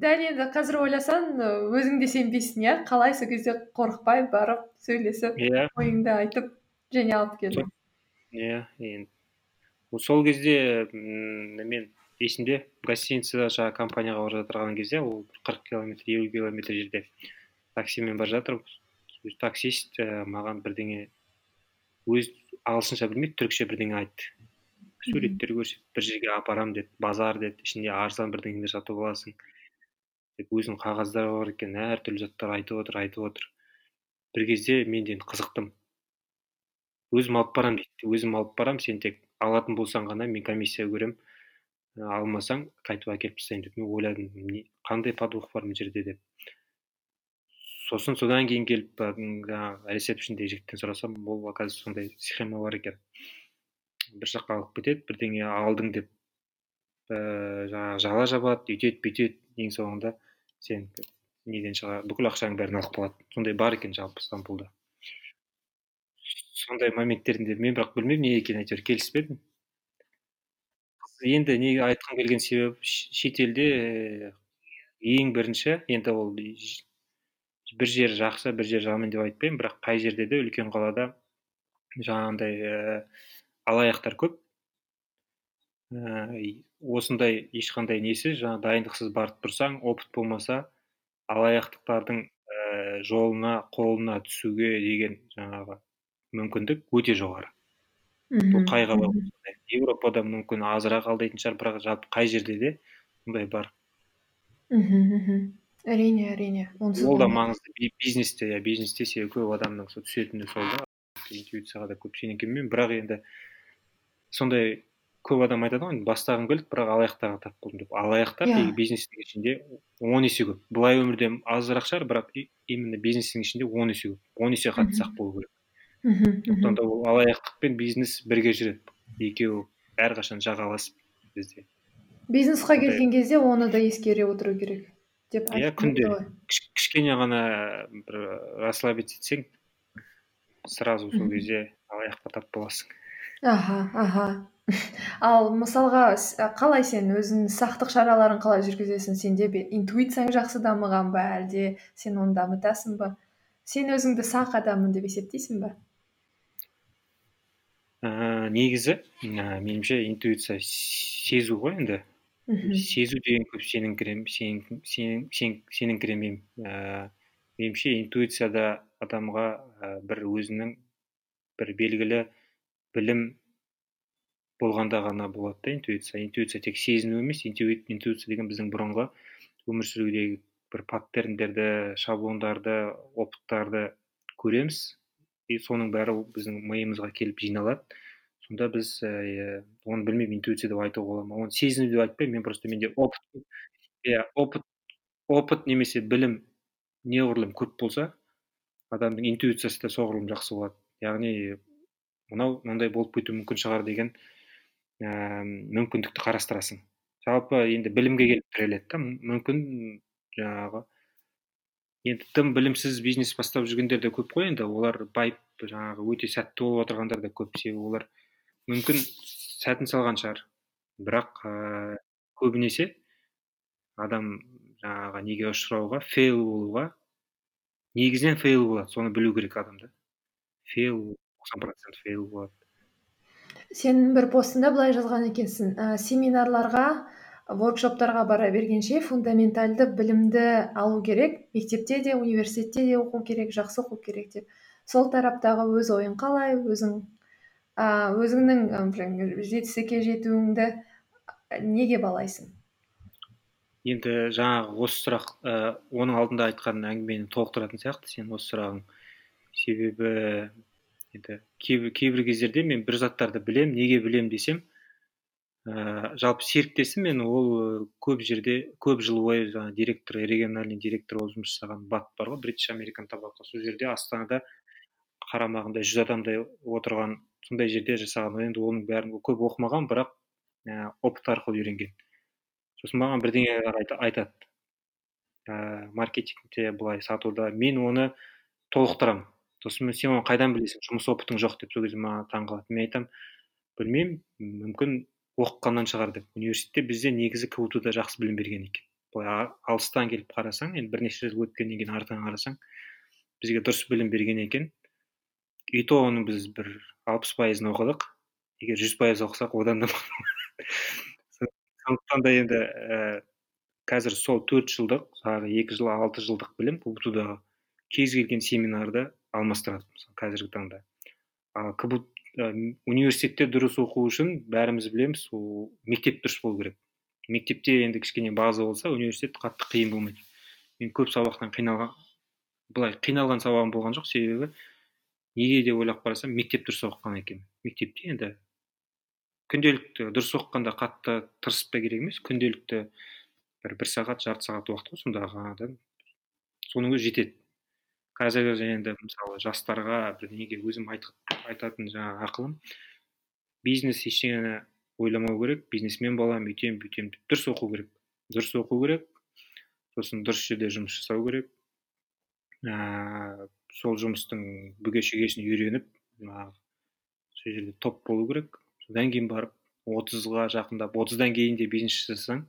Дәл енді қазір ойласаң өзің де сенбейсің иә? Қалай сол кезде қорықпай барып сөйлесіп иә. ойыңды айтып және алып келдің? Иә енді. Сол кезде мен есімде гостиницада жаңағы компанияға бара жатырған кезде ол қырық километр елу километр жерде таксимен бара жатырмыз. Таксист ә, маған бірдеңе өз ағылшынша білмейді түрікше бірдеңе айтты. Суреттер көрсетіп бір жерге апарам деді базар деді ішінде арзан бірдеңелер сатып аласың деп өзінің қағаздары бар екен әртүрлі заттар айтып отыр айтып отыр. Бір кезде мен де қызықтым. Өзім алып барамын дейді. Өзім алып барамын сен тек алатын болсаң ғана мен комиссия көремін алмасаң қайтып әкеліп тастаймын деп мен ойладым. Қандай подвох бар мына жерде? деп. Сосын содан кейін келіп жаңағы ресепшндегі жігіттен сұрасам ол оказывается сондай схема бар екен. Бір жаққа алып кетеді бірдеңе алдың деп ііі жаңағы жала жабады үйтеді бүйтеді ең соңында сен неден шыға бүкіл ақшаңның бәрін алып қалады. Сондай бар екен жалпы стамбулда. Сондай моменттерінде мен бірақ білмеймін не екенін әйтеуір келіспедім енді неге айтқым келген себебі шетелде ең бірінші енді ол бір жері жақсы бір жері жаман деп айтпаймын. Бірақ қай жерде де үлкен қалада жаңағындай ә, алаяқтар көп. Ә, осындай ешқандай несі жаңа дайындықсыз барып тұрсаң опыт болмаса алаяқтықтардың ә, жолына қолына түсуге деген жаңағы мүмкіндік өте жоғары. Бұл қай қала еуропада мүмкін азырақ алдайтын шығар бірақ жалпы қай жерде де сондай бар. Мхм әрине әрине. Онсыз ол да маңызды бизнесте иә бизнесте себебі көп адамның сол түсетіні сол да. Интуицияға да көп сене келмеймін. Бірақ енді сондай көп адам айтады ғой бастағым келді бірақ алаяқтарға тап болдым деп. Алаяқтар yeah. Иә. бизнестің ішінде он есе көп. Былай өмірде азырақ шығар бірақ именно бизнестің ішінде он есе көп. Он есе қатты сақ болу керек. Мхм сондықтан да ол алаяқтық пен бизнес бірге жүреді. Екеуі әрқашан жағаласып бізде. Бизнесқа келген кезде оны да ескере отыру керек. Деп иә күнде. кішкене ғана бір расслабиться етсең сразу сол кезде алаяққа тап боласың. Аха аха. Ал мысалға қалай сен өзің сақтық шараларын қалай жүргізесің? Сенде интуицияң жақсы дамыған ба әлде? Сен оны дамытасың ба? Сен өзіңді сақ адаммын деп есептейсің ба? Ә, негізі ә, меніңше интуиция сезу ғой енді. Сезу деген көп сеніңкірем сен, сен, сен, сеніңкіремеймін ә, меніңше интуицияда адамға ә, бір өзінің бір белгілі білім болғанда ғана болады да интуиция. Интуиция тек сезіну емес интуиция деген біздің бұрынғы өмір сүрудегі бір паттерндерді шаблондарды опыттарды көреміз. И соның бәрі біздің миымызға келіп жиналады. Сонда біз ә, оны білмеймін интуиция деп айтуға бола ма оны сезіну деп айтпаймын мен просто менде опыт иә опыт опыт немесе білім неғұрлым көп болса адамның интуициясы да соғұрлым жақсы болады. Яғни мынау мынандай болып кетуі мүмкін шығар деген ә, мүмкіндікті қарастырасың. Жалпы енді білімге келіп тіреледі да мүмкін жаңағы. Енді тым білімсіз бизнес бастап жүргендер де көп қой енді олар байып жаңағы өте сәтті болып отырғандар да көп себебі олар мүмкін сәтін салған шығар. Бірақ ә, көбінесе адам жаңағы неге ұшырауға фейл болуға негізінен фейл болады соны білу керек адамда. Фейл тоқсан процент фейл болады. Сен бір постыңда былай жазған екенсің. Ә, семинарларға воркшоптарға бара бергенше фундаментальды білімді алу керек мектепте де университетте де оқу керек жақсы оқу керек деп. Сол тараптағы өз ойың қалай өзің ә, өзіңнің жетістікке жетуіңді неге балайсың? Енді жаңағы осы сұрақ ә, оның алдында айтқан әңгімені толықтыратын сияқты. Сен осы сұрағың. Себебі енді кейбір, кейбір кездерде мен бір заттарды білем неге білем десем ә, жалпы серіктесім мен ол көп жерде көп жыл бойы жаңағы директор региональный директор болып жұмыс жасаған бат бар ғой. Бритиш американ табако сол жерде астанада қарамағында жүз адамдай отырған сондай жерде жасаған енді оның бәрін көп оқымаған бірақ ә, опыт арқылы үйренген. Сосын маған бірдеңе айтады. Ә, маркетингте былай сатуда мен оны толықтырамын. Сосын сен оны қайдан білесің? Жұмыс опытың жоқ деп сол кезде маған таңқалады мен айтамын білмеймін мүмкін оқығаннан шығар деп. Университетте бізде негізі кбту да жақсы білім берген екен. Былай алыстан келіп қарасаң енді бірнеше жыл өткеннен кейін артынан қарасаң бізге дұрыс білім берген екен. И то оның біз бір алпыс пайызын оқыдық. Егер жүз пайыз оқысақ одан да сондықтан да енді ә, қазір сол төрт жылдық жаңағы екі жыл алты жылдық білім кбтудағы кез келген семинарды алмастырады мысалы қазіргі таңда. Ал университетте дұрыс оқу үшін бәріміз білеміз ол мектеп дұрыс болу керек. Мектепте енді кішкене база болса университет қатты қиын болмайды. Мен көп сабақтан қиналған былай қиналған сабағым болған жоқ. Себебі неге деп ойлап қарасам мектеп дұрыс оқыған екен. Мектепте енді күнделікті дұрыс оқығанда қатты тырысып та керек емес күнделікті бір бір сағат жарты сағат уақыт қой сонда соның өзі жетеді. Қазіргі енді мысалы жастарға бірдеңеге өзім айтатын жаңағы ақылым бизнес ештеңені ойламау керек бизнесмен боламын үйтемін бүйтемін деп дұрыс оқу керек. Дұрыс оқу керек сосын дұрыс жерде жұмыс жасау керек. Ә, сол жұмыстың бүге шегесін үйреніп сол жерде топ болу керек. Содан кейін барып отызға жақындап отыздан кейін де бизнес жасасаң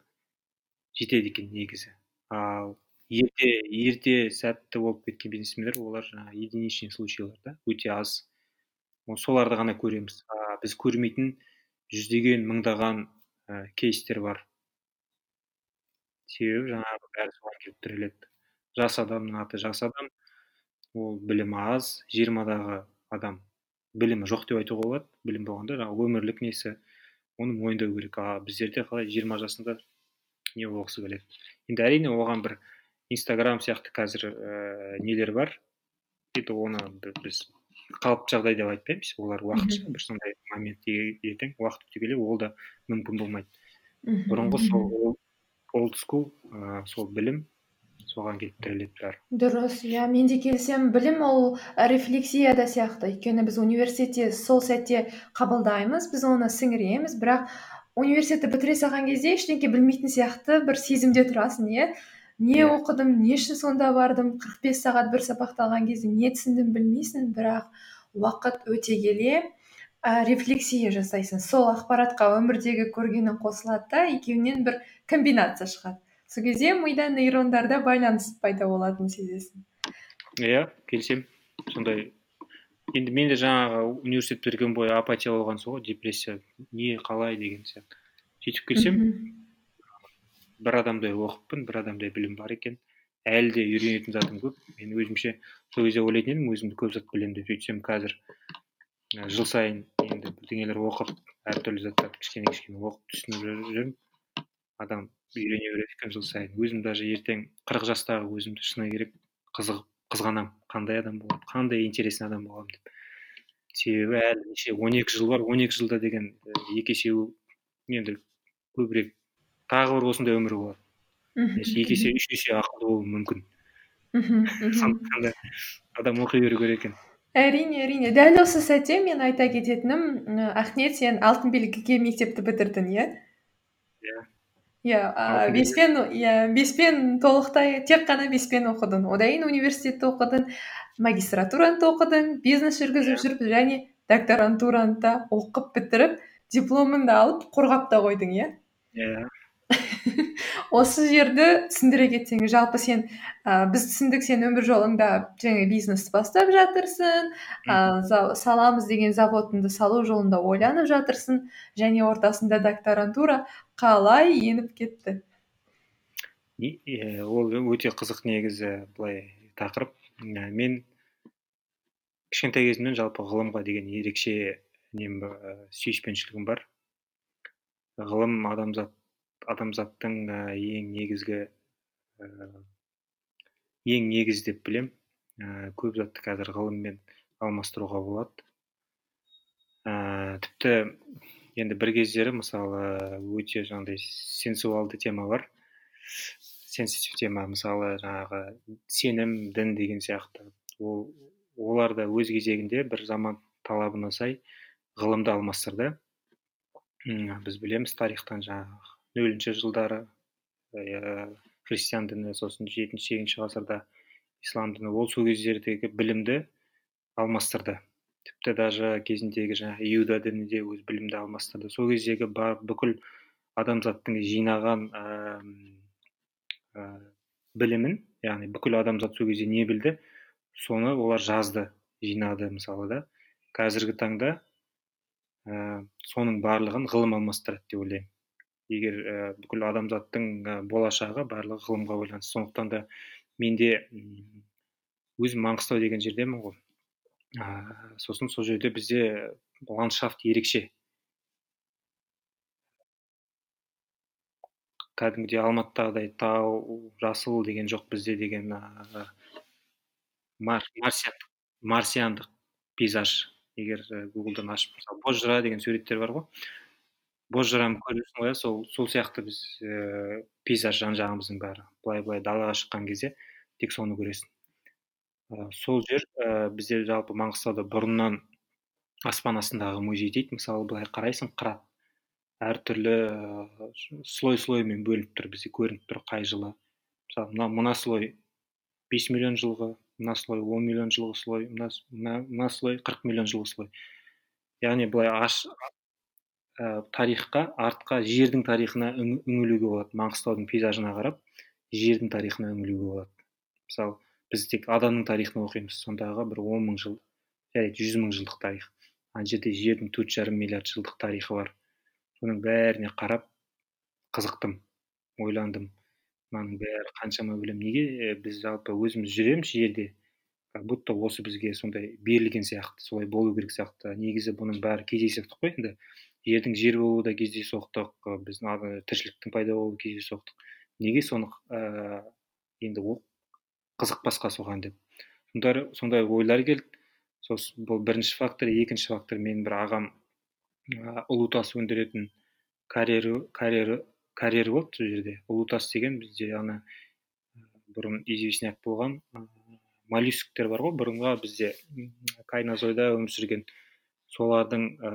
жетеді екен негізі. Ал ерте ерте сәтті болып кеткен бизнесмендер олар жаңағы единичный случайлар да өте аз. Соларды ғана көреміз. А біз көрмейтін жүздеген мыңдаған ә, кейстер бар. Себебі жаңағы бәрі соған келіп тіреледі. Жас адамның аты жас адам. Ол білімі аз жиырмадағы адам білімі жоқ деп айтуға болады білім болғанда жаңағы өмірлік несі оны мойындау керек. А біздерде қалай жиырма жасында не болғысы келеді. Енді әрине оған бір инстаграм сияқты қазір ә, нелер бар. Енді оны біз қалыпты жағдай деп айтпаймыз. Олар уақытша бір сондай момент ертең уақыт өте келе ол да мүмкін болмайды. Бұрынғы сол олд скул сол білім соған келіп тіреледі бәрі. Дұрыс. Иә мен де келісемін білім ол рефлексия да сияқты. Өйткені біз университетте сол сәтте қабылдаймыз біз оны сіңіреміз. Бірақ университетті бітіре салған кезде ештеңке білмейтін сияқты бір сезімде тұрасың иә не yeah. Оқыдым не үшін сонда бардым? 45 сағат бір сабақты алған кезде не түсіндім білмейсің. Бірақ уақыт өте келе ә, рефлексия жасайсың. Сол ақпаратқа өмірдегі көргенің қосылады да екеуінен бір комбинация шығады. Сол кезде мида нейрондарда байланыс пайда болатынын сезесің. Иә келісемін. Сондай енді мен де жаңағы университет бітірген бойы апатия болған сол ғой депрессия не қалай деген сияқты. Сөйтіп келсем бір адамдай оқыппын бір адамдай білім бар екен. Әлі де үйренетін затым көп. Мен өзімше сол кезде ойлайтын едім өзімді көп зат білемін деп. Сөйтсем қазір жыл сайын енді бірдеңелер оқып әртүрлі заттарды кішкене кішкене оқып түсініп жүрмін адам үйрене береді екен жыл сайын. Өзім даже ертең қырық жастағы өзімді шыны керек қызығып қызғанамын қандай адам болады қандай интересный адам боламын деп. Себебі әлі неше он екі жыл бар он екі жылда деген екі есе енді көбірек тағы бір осындай өмір болады. Екі есе үш есе ақылды болуы мүмкін. Сондықтан да адам оқи беру керек екен. Әрине әрине. Дәл осы сәтте мен айта кететінім ақниет сен алтын белгіге мектепті бітірдің иә? Иә. Иә ә, беспен иә беспен толықтай тек қана беспен оқыдың. Одан кейін университетте оқыдың магистратураны да оқыдың бизнес жүргізіп жүріп және докторантураны да оқып бітіріп дипломыңды алып қорғап та қойдың иә? Иә. Осы жерді түсіндіре кетсең жалпы сен ә, біз түсіндік сен өмір жолыңда жаңа бизнесті бастап жатырсың ә, саламыз деген заводыңды салу жолында ойланып жатырсың және ортасында докторантура қалай еніп кетті? Ол өте қызық негізі былай тақырып. Мен кішкентай кезімнен жалпы ғылымға деген ерекше нем сүйіспеншілігім бар. Ғылым адамзат адамзаттың ең негізгі ең негізі деп білем. Көп затты қазір ғылыммен алмастыруға болады. Тіпті енді бір кездері мысалы өте жаңағыдай сенсуалды тема бар. Сенситив тема мысалы жаңағы сенім дін деген сияқты. Ол олар да өз кезегінде бір заман талабына сай ғылымды алмастырды. Біз білеміз тарихтан жаңағы нөлінші жылдары ә, христиан діні сосын жетінші сегізінші ғасырда ислам діні ол сол кездердегі білімді алмастырды. Тіпті даже кезіндегі жаңағы иуда діні де өз білімді алмастырды сол кездегі бар бүкіл адамзаттың жинаған білімін яғни бүкіл адамзат сол кезде не білді? Соны олар жазды жинады мысалы да. Қазіргі таңда ә, соның барлығын ғылым алмастырады деп ойлаймын. Егер ә, бүкіл адамзаттың ә, болашағы барлығы ғылымға байланысты. Сондықтан да менде өзім маңғыстау деген жердемін ғой. Ә, сосын сол жерде бізде ландшафт ерекше. Кәдімгідей алматыдағыдай тау жасыл деген жоқ бізде деген ә, мар, марсиандық пейзаж. Егер гуглдан ашып мысалы бозжыра деген суреттер бар ғой. Бозжыраны көресің ғой сол сол сияқты біз ә, пейзаж жан жағымыздың бәрі. Былай былай далаға шыққан кезде тек соны көресің. Ә, сол жер ә, бізде жалпы маңғыстауда бұрыннан аспан астындағы музей дейді. Мысалы былай қарайсың қырат әртүрлі ә, слой слоймен бөлініп тұр бізде көрініп тұр қай жылы. Мысалы мына мына слой бес миллион жылғы мына слой он миллион жылғы слой мына, мына, мына слой қырық миллион жылғы слой. Яғни былай аш ә, тарихқа артқа жердің тарихына үңілуге болады. Маңғыстаудың пейзажына қарап жердің тарихына үңілуге болады. Мысалы біз тек адамның тарихын оқимыз. Сондағы бір он мың жыл жарайды жүз мың жылдық тарих. Ана жерде жердің төрт жарым миллиард жылдық тарихы бар. Соның бәріне қарап қызықтым ойландым. Мынаның бәрі қаншама білем неге біз жалпы өзіміз жүреміз жерде? Как будто осы бізге сондай берілген сияқты солай болу керек сияқты. Негізі бұның бәрі кездейсоқтық қой енді. Жердің жер болуы да кездейсоқтық біздің тіршіліктің пайда болуы кездейсоқтық. Неге соны ә, енді қызықпасқа соған деп. Сондай, ойлар келді. Сосын бұл бірінші фактор екінші фактор менің бір ағам ұлы тас өндіретін карьер карьер карьер болды сол жерде. Ұлытас деген бізде ана бұрын известняк болған моллюсктер бар ғой. Бұрынғы бізде кайнозойда өмір сүрген солардың ә,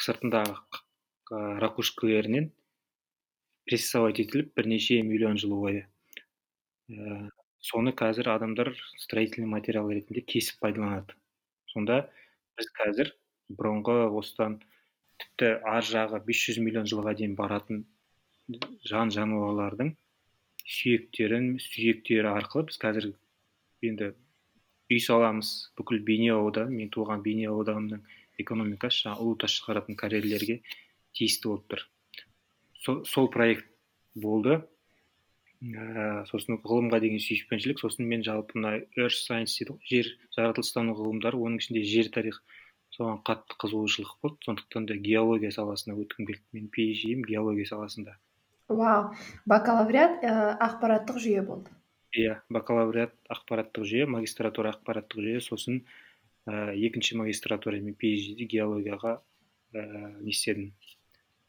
сыртындағы ракушкаларінен прессовать етіліп бірнеше миллион жыл бойы ә, соны қазір адамдар строительный материал ретінде кесіп пайдаланады. Сонда біз қазір бұрынғы осыдан тіпті ар жағы 500 миллион жылға дейін баратын жан жануарлардың сүйектерін сүйектері арқылы біз қазір енді үй саламыз. Бүкіл бейнеу ауданы мен туған бейнеу ауданының экономикасы жаңағы ұлы тас шығаратын карьерлерге тиісті болып тұр. Сол проект болды. Ә, сосын ғылымға деген сүйіспеншілік сосын мен жалпы мына earth science дейді ғой жер жаратылыстану ғылымдары оның ішінде жер тарих соған қатты қызығушылық болды. Сондықтан да геология саласына өткім келді. Менің phd геология саласында. Вау бакалавриат ә, ақпараттық жүйе болды. Иә бакалавриат ақпараттық жүйе магистратура ақпараттық жүйе сосын ә, екінші магистратура мен phd геологияға ә, не істедім?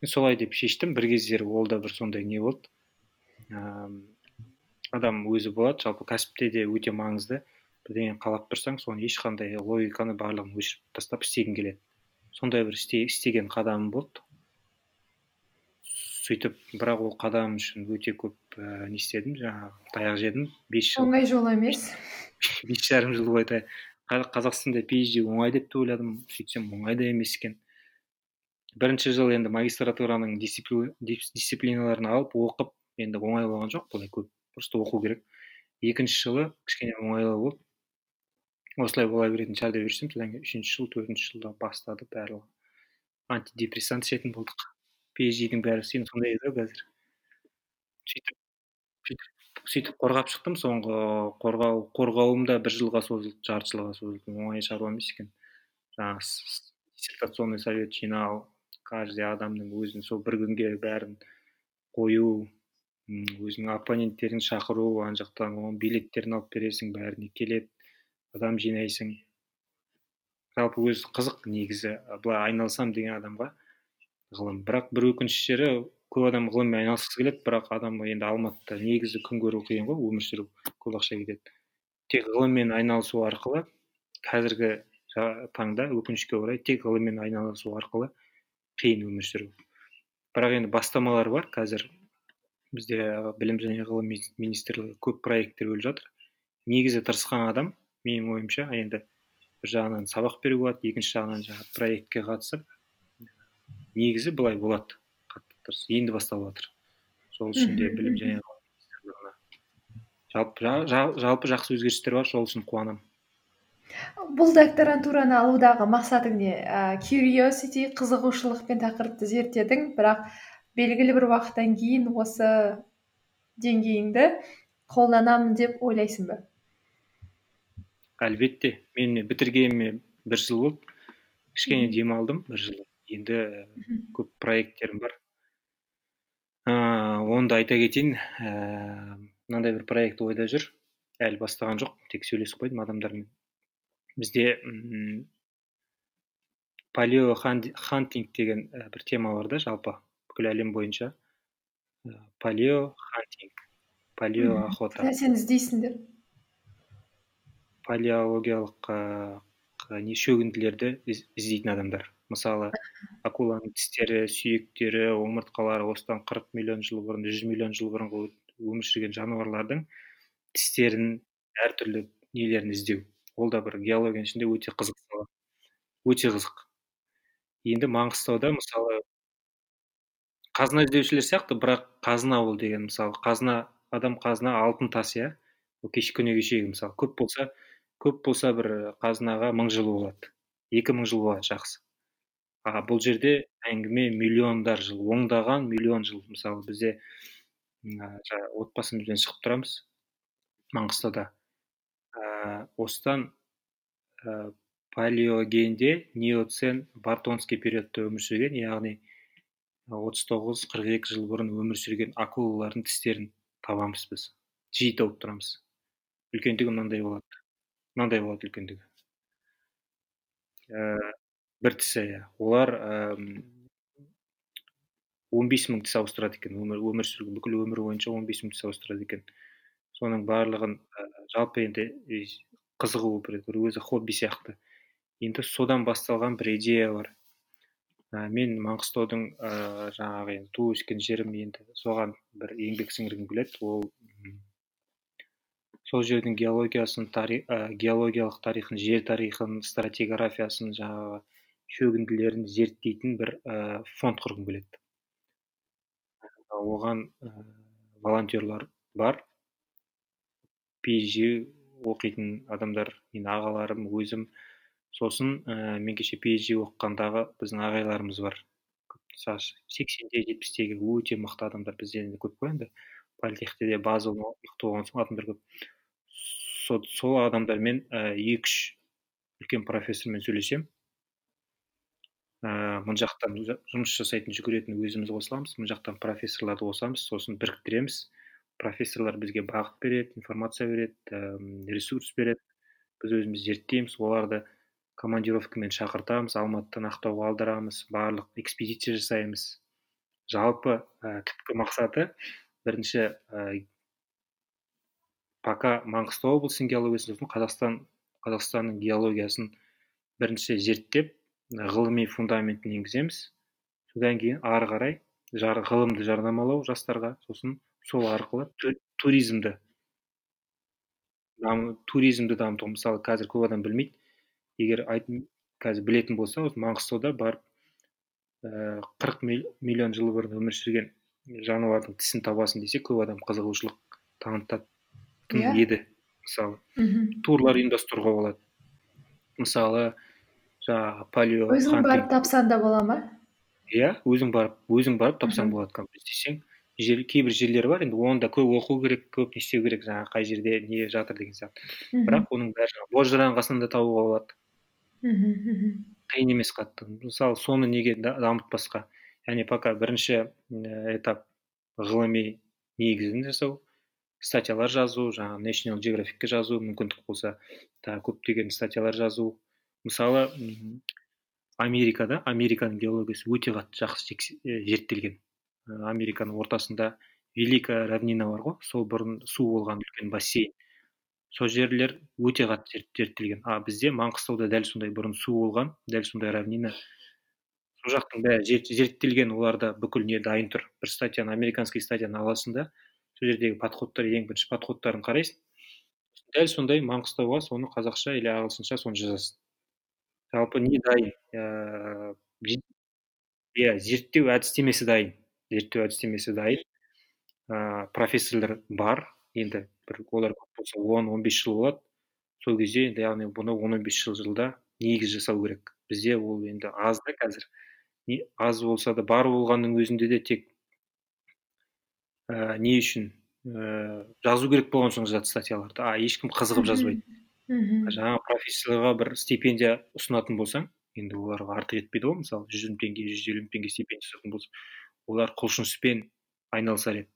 Солай деп шештім. Бір кездері ол да бір сондай не болды. Адам өзі болады. Жалпы кәсіпте де өте маңызды. Бірдеңе қалап тұрсаң соны ешқандай логиканы барлығын өшіріп тастап істегің келеді. Сондай бір істе, істеген қадамым болды. Сөйтіп бірақ ол қадам үшін өте көп ә, не істедім? Жаңағы таяқ жедім. Бес жыл. Оңай жол емес. Бес жарым жыл бойы қазақстанда phd оңай деп те ойладым. Сөйтсем оңай да емес екен. Бірінші жыл енді магистратураның дисциплиналарын алып оқып енді оңай болған жоқ. Былай көп просто оқу керек. Екінші жылы кішкене оңайлау болды осылай бола беретін шығар деп жүрсем содан кейін үшінші жыл төртінші жылда бастады барлығы. Антидепрессант ішетін болдық. Phd бәрі сен сондай еді ғой қазір. Сөйтіп сөйтіп қорғап шықтым. Соңғы қорғау қорғауым да бір жылға созылды жарты жылға созылды. Оңай шаруа емес екен. Жаңағы диссертационный совет жинау каждый адамның өзінің сол бір күнге бәрін қою өзіңнің оппоненттерін шақыру ана жақтан оның билеттерін алып бересің бәріне келеді адам жинайсың. Жалпы өзі қызық негізі былай айналысам деген адамға ғылым. Бірақ бір өкінішті жері көп адам ғылыммен айналысқысы келеді бірақ адам енді алматыда негізі күн көру қиын ғой өмір сүру көп ақша кетеді. Тек ғылыммен айналысу арқылы қазіргі таңда өкінішке орай тек ғылыммен айналысу арқылы қиын өмір сүру. Бірақ енді бастамалар бар қазір бізде білім және ғылым министрлігі көп проекттер бөліп жатыр. Негізі тырысқан адам менің ойымша енді бір жағынан сабақ беруге болады екінші жағынан жаңағы проектке қатысып негізі былай болады қатты енді басталып жатыр. Сол үшін де білім және жалпы, жалпы жақсы өзгерістер бар сол үшін қуанамын бұл докторантураны алудағы мақсатың не? Ә, curiosity қызығушылықпен тақырыпты зерттедің бірақ белгілі бір уақыттан кейін осы деңгейіңді қолданамын деп ойлайсың ба? Әлбетте. Мен бітіргеніме бір жыл болды. Кішкене демалдым бір жыл. Енді көп проекттерім бар. Ыыы оны да айта кетейін ііі мынандай бір проект ойда жүр. Әлі бастаған жоқ тек сөйлесіп қойдым адамдармен. Бізде м палео хантинг деген бір тема бар да жалпы. Бүкіл әлем бойынша палео хантинг палео охота. Сен іздейсіңдер? Палеологиялық не шөгінділерді іздейтін адамдар. Мысалы акуланың тістері сүйектері омыртқалары осыдан қырық миллион жыл бұрын жүз миллион жыл бұрынғы өмір сүрген жануарлардың тістерін әртүрлі нелерін іздеу. Ол да бір геологияның ішінде өте қызық сала өте қызық. Енді маңғыстауда мысалы қазына іздеушілер сияқты бірақ қазына ол деген мысалы қазына адам қазына алтын тас иә? Ол кеше күні кешегі мысалы көп болса көп болса бір қазынаға мың жыл болады. Екі мың жыл болады жақсы. А бұл жерде әңгіме миллиондар жыл ондаған миллион жыл. Мысалы бізде жаңағы отбасымызбен шығып тұрамыз маңғыстауда. Ә, осыдан ә, палеогенде неоцен бартонский периодта өмір сүрген яғни отыз тоғыз қырық екі жыл бұрын өмір сүрген акулалардың тістерін табамыз біз. Жиі тауып тұрамыз. Үлкендігі мынандай болады. Мынандай болады үлкендігі. Ә, бір тісі иә. Олар он бес мың тіс ауыстырады екен. Өмір өмір сүрген бүкіл өмірі бойынша он бес мың тіс ауыстырады екен. Соның барлығын ә, жалпы енді қызығу бір, өзі хобби сияқты. Енді содан басталған бір идея бар мен маңғыстаудың ә, жаңағы енді туып өскен жерім енді соған бір еңбек сіңіргім келеді. Ол сол жердің геологиясын ә, геологиялық тарихын жер тарихын стратиграфиясын жаңағы шөгінділерін зерттейтін бір ә, фонд құрғым келеді. Оған ә, волонтерлар бар. Phd оқитын адамдар менің ағаларым өзім сосын ә, мен кеше phd оқығандағы біздің ағайларымыз бар. Сексенде жетпістегі өте мықты адамдар бізде енді көп қой енді. Политехте де база мықты болған соң адамдар көп. Сол, сол адамдармен екі үш үлкен профессормен сөйлесемін ә, мына жақтан жұмыс жасайтын жүгіретін өзіміз қосыламыз. Мына жақтан профессорларды қосамыз сосын біріктіреміз. Профессорлар бізге бағыт береді информация береді ә, ресурс береді. Біз өзіміз зерттейміз. Оларды командировкамен шақыртамыз алматыдан ақтауға алдырамыз барлық экспедиция жасаймыз. Жалпы ә, түпкі мақсаты бірінші ә, пока маңғыстау облысының геологиясын қазақстан қазақстанның геологиясын бірінші зерттеп ғылыми фундаментін енгіземіз. Содан кейін ары қарай жар, ғылымды жарнамалау жастарға сосын сол арқылы туризмді туризмді дамыту. Мысалы қазір көп адам білмейді егер қазір білетін болса осы маңғыстауда барып қырық миллион жыл бұрын өмір сүрген жануардың тісін табасың десе көп адам қызығушылық танытатын yeah. Иә. еді мысалы. Mm турлар ұйымдастыруға болады. Мысалы жаңағы палео өзің барып тапсаң да бола ма? Иә өзің барып өзің барып тапсаң болады компьютер десең жер, кейбір жерлер бар енді оны да көп оқу керек көп не істеу керек жаңағы қай жерде не жатыр деген сияқты. Бірақ оның бәрі бозжыраңғасынан да табуға болады. Мхм қиын емес қатты. Мысалы соны неге дамытпасқа яғни пока бірінші этап ғылыми негізін жасау статьялар жазу жаңағы national geographicке жазу мүмкіндік болса тағы көптеген статьялар жазу. Мысалы америкада американың геологиясы өте қатты жақсы зерттелген. Американың ортасында великая равнина бар ғой. Сол бұрын су болған үлкен бассейн. Сол жерлер өте қатты зерттелген а бізде маңғыстауда дәл сондай бұрын су болған дәл сондай равнина. Сол жақтың бәрі зерттелген оларда бүкіл не дайын тұр. Бір статьяны американский статьяны аласың да сол жердегі подходтар ең бірінші подходтарын қарайсың. Дәл сондай маңғыстауға соны қазақша или ағылшынша соны жазасың. Жалпы не дайын? Ыыы иә зерттеу әдістемесі дайын. Зерттеу әдістемесі дайын. Ыыы профессорлар бар. Енді бір олар көп болса он он бес жыл болады. Сол кезде енді яғни бұны он он бес жыл жылда негіз жасау керек. Бізде ол енді аз да қазір. Не аз болса да бар болғанның өзінде де тек ә, не үшін ә, жазу керек болған соң жазады статьяларды. А ешкім қызығып жазбайды. Мхм жаңағы профессорға бір стипендия ұсынатын болсаң енді оларға артық етпейді ғой мысалы жүз мың теңге жүз елу мың теңге стипендия ұсынатын болса олар құлшыныспен айналысар еді.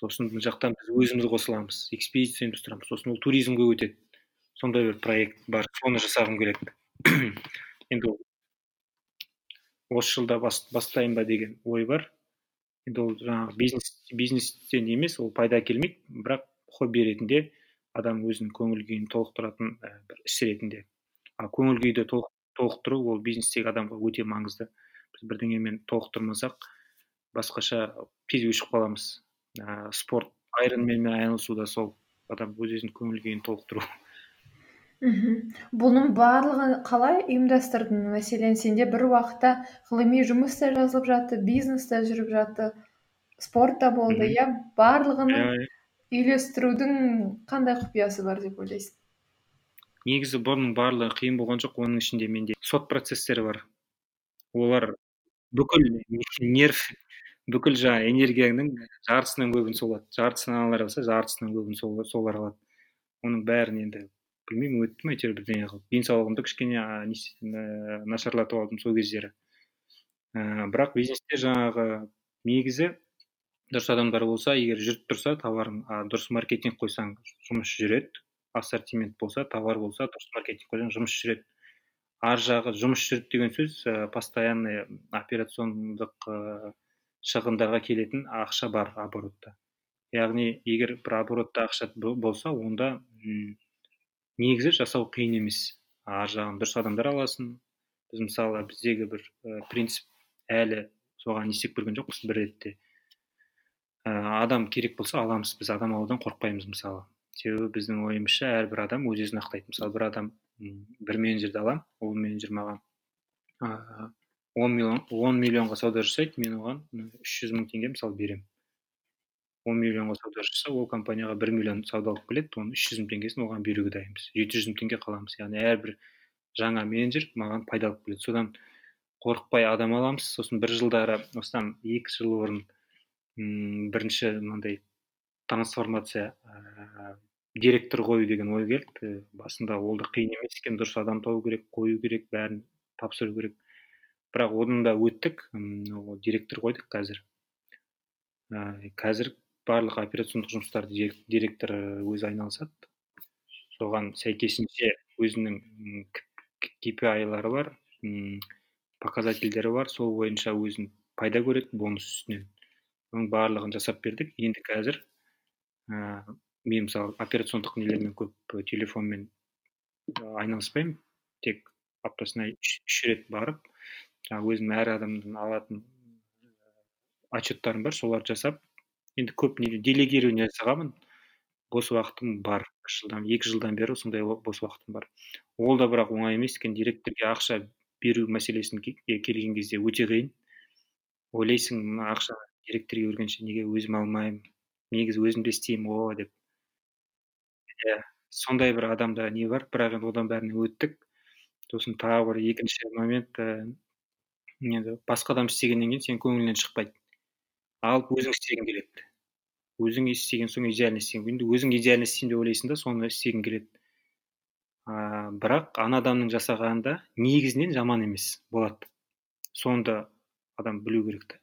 Сосын мына жақтан біз өзіміз қосыламыз экспедиция ұйымдастырамыз. Сосын ол туризмге өтеді. Сондай бір проект бар соны жасағым келеді. Енді осы жылда бас, бастайын ба деген ой бар. Енді ол жаңағы бизнес бизнестен емес ол пайда әкелмейді бірақ хобби ретінде адам өзінің көңіл күйін толықтыратын ә, бір іс ретінде. Ал көңіл күйді толықтыру ол бизнестегі адамға өте маңызды. Біз бірдеңемен толықтырмасақ басқаша тез өшіп қаламыз. Ә, спорт айронменмен айналысу да сол адам өз өзінің көңіл күйін толықтыру. Мхм. Бұның барлығын қалай ұйымдастырдың? Мәселен сенде бір уақытта ғылыми жұмыс та жазылып жатты бизнес та жүріп жатты спорт та болды. Иә барлығының иә үйлестірудің қандай құпиясы бар деп ойлайсың? Негізі бұның барлығы қиын болған жоқ оның ішінде менде сот процестері бар. Олар бүкіл нерв бүкіл жаңағы энергияңның жартысынан көбін сол алады. Жартысын аналар алса жартысынан көбін сол солар алады. Оның бәрін енді білмеймін өттім әйтеуір бірдеңе қылып. Денсаулығымды кішкене ә, нашарлатып алдым сол кездері. Ә, бірақ бизнесте жаңағы негізі дұрыс адамдар болса егер жүріп тұрса товарың а, дұрыс маркетинг қойсаң жұмыс жүреді. Ассортимент болса товар болса дұрыс маркетинг қойсаң жұмыс жүреді. Ар жағы жұмыс жүреді деген сөз ә, постоянный операциондық ә, шығындарға келетін ақша бар оборотта. Яғни егер бір оборотта ақша болса онда негізі жасау қиын емес. Ар жағын дұрыс адамдар аласың. Біз мысалы біздегі бір ә, принцип әлі соған не істеп көрген жоқпыз бір ретте. Ә, адам керек болса аламыз. Біз адам алудан қорықпаймыз мысалы. Себебі біздің ойымызша әрбір адам өз өзін ақтайды. Мысалы бір адам бір менеджерді аламын ол менеджер маған он миллион он миллионға сауда жасайды мен оған үш жүз мың теңге мысалы беремін. Он миллионға сауда жасаса ол компанияға бір миллион сауда алып келеді оның үш жүз мың теңгесін оған беруге дайынбыз. жеті жүз мың теңге қаламыз. Яғни әрбір жаңа менеджер маған пайда алып келеді. Содан қорықпай адам аламыз. Сосын бір жылдары осыдан екі жыл бұрын бірінші мынандай трансформация ә, директор қою деген ой келді. Басында ол да қиын емес екен. Дұрыс адам табу керек қою керек бәрін тапсыру керек. Бірақ одан да өттік. М директор қойдық қазір. Ә, қазір барлық операциондық жұмыстарды директор өзі айналысады. Соған сәйкесінше өзінің KPI-лары бар показательдері бар. Сол бойынша өзін пайда көреді бонус үстінен. Оның барлығын жасап бердік. Енді қазір ә, мен мысалы операциондық нелермен көп телефонмен айналыспаймын. Тек аптасына үш рет барып жаңағы өзім әр адамдан алатын отчеттарым бар соларды жасап енді көп не делегирование жасағанмын. Бос уақытым бар жылдан екі жылдан бері сондай бос уақытым бар. Ол да бірақ оңай емес екен директорге ақша беру мәселесін келген кезде өте қиын. Ойлайсың мына ақша директорге бергенше неге өзім алмаймын негізі өзім де істеймін ғой деп. Иә сондай бір адамда не бар бірақ енді одан бәріне өттік. Сосын тағы бір екінші момент ііі енді басқа адам істегеннен кейін сенің көңіліңнен шықпайды. Алып өзің істегің келеді. Өзің істеген соң идеально істеген енді өзің идеально істеймін деп ойлайсың да соны істегің келеді. А, бірақ ана адамның жасағаны да негізінен жаман емес болады. Соны да адам білу керек та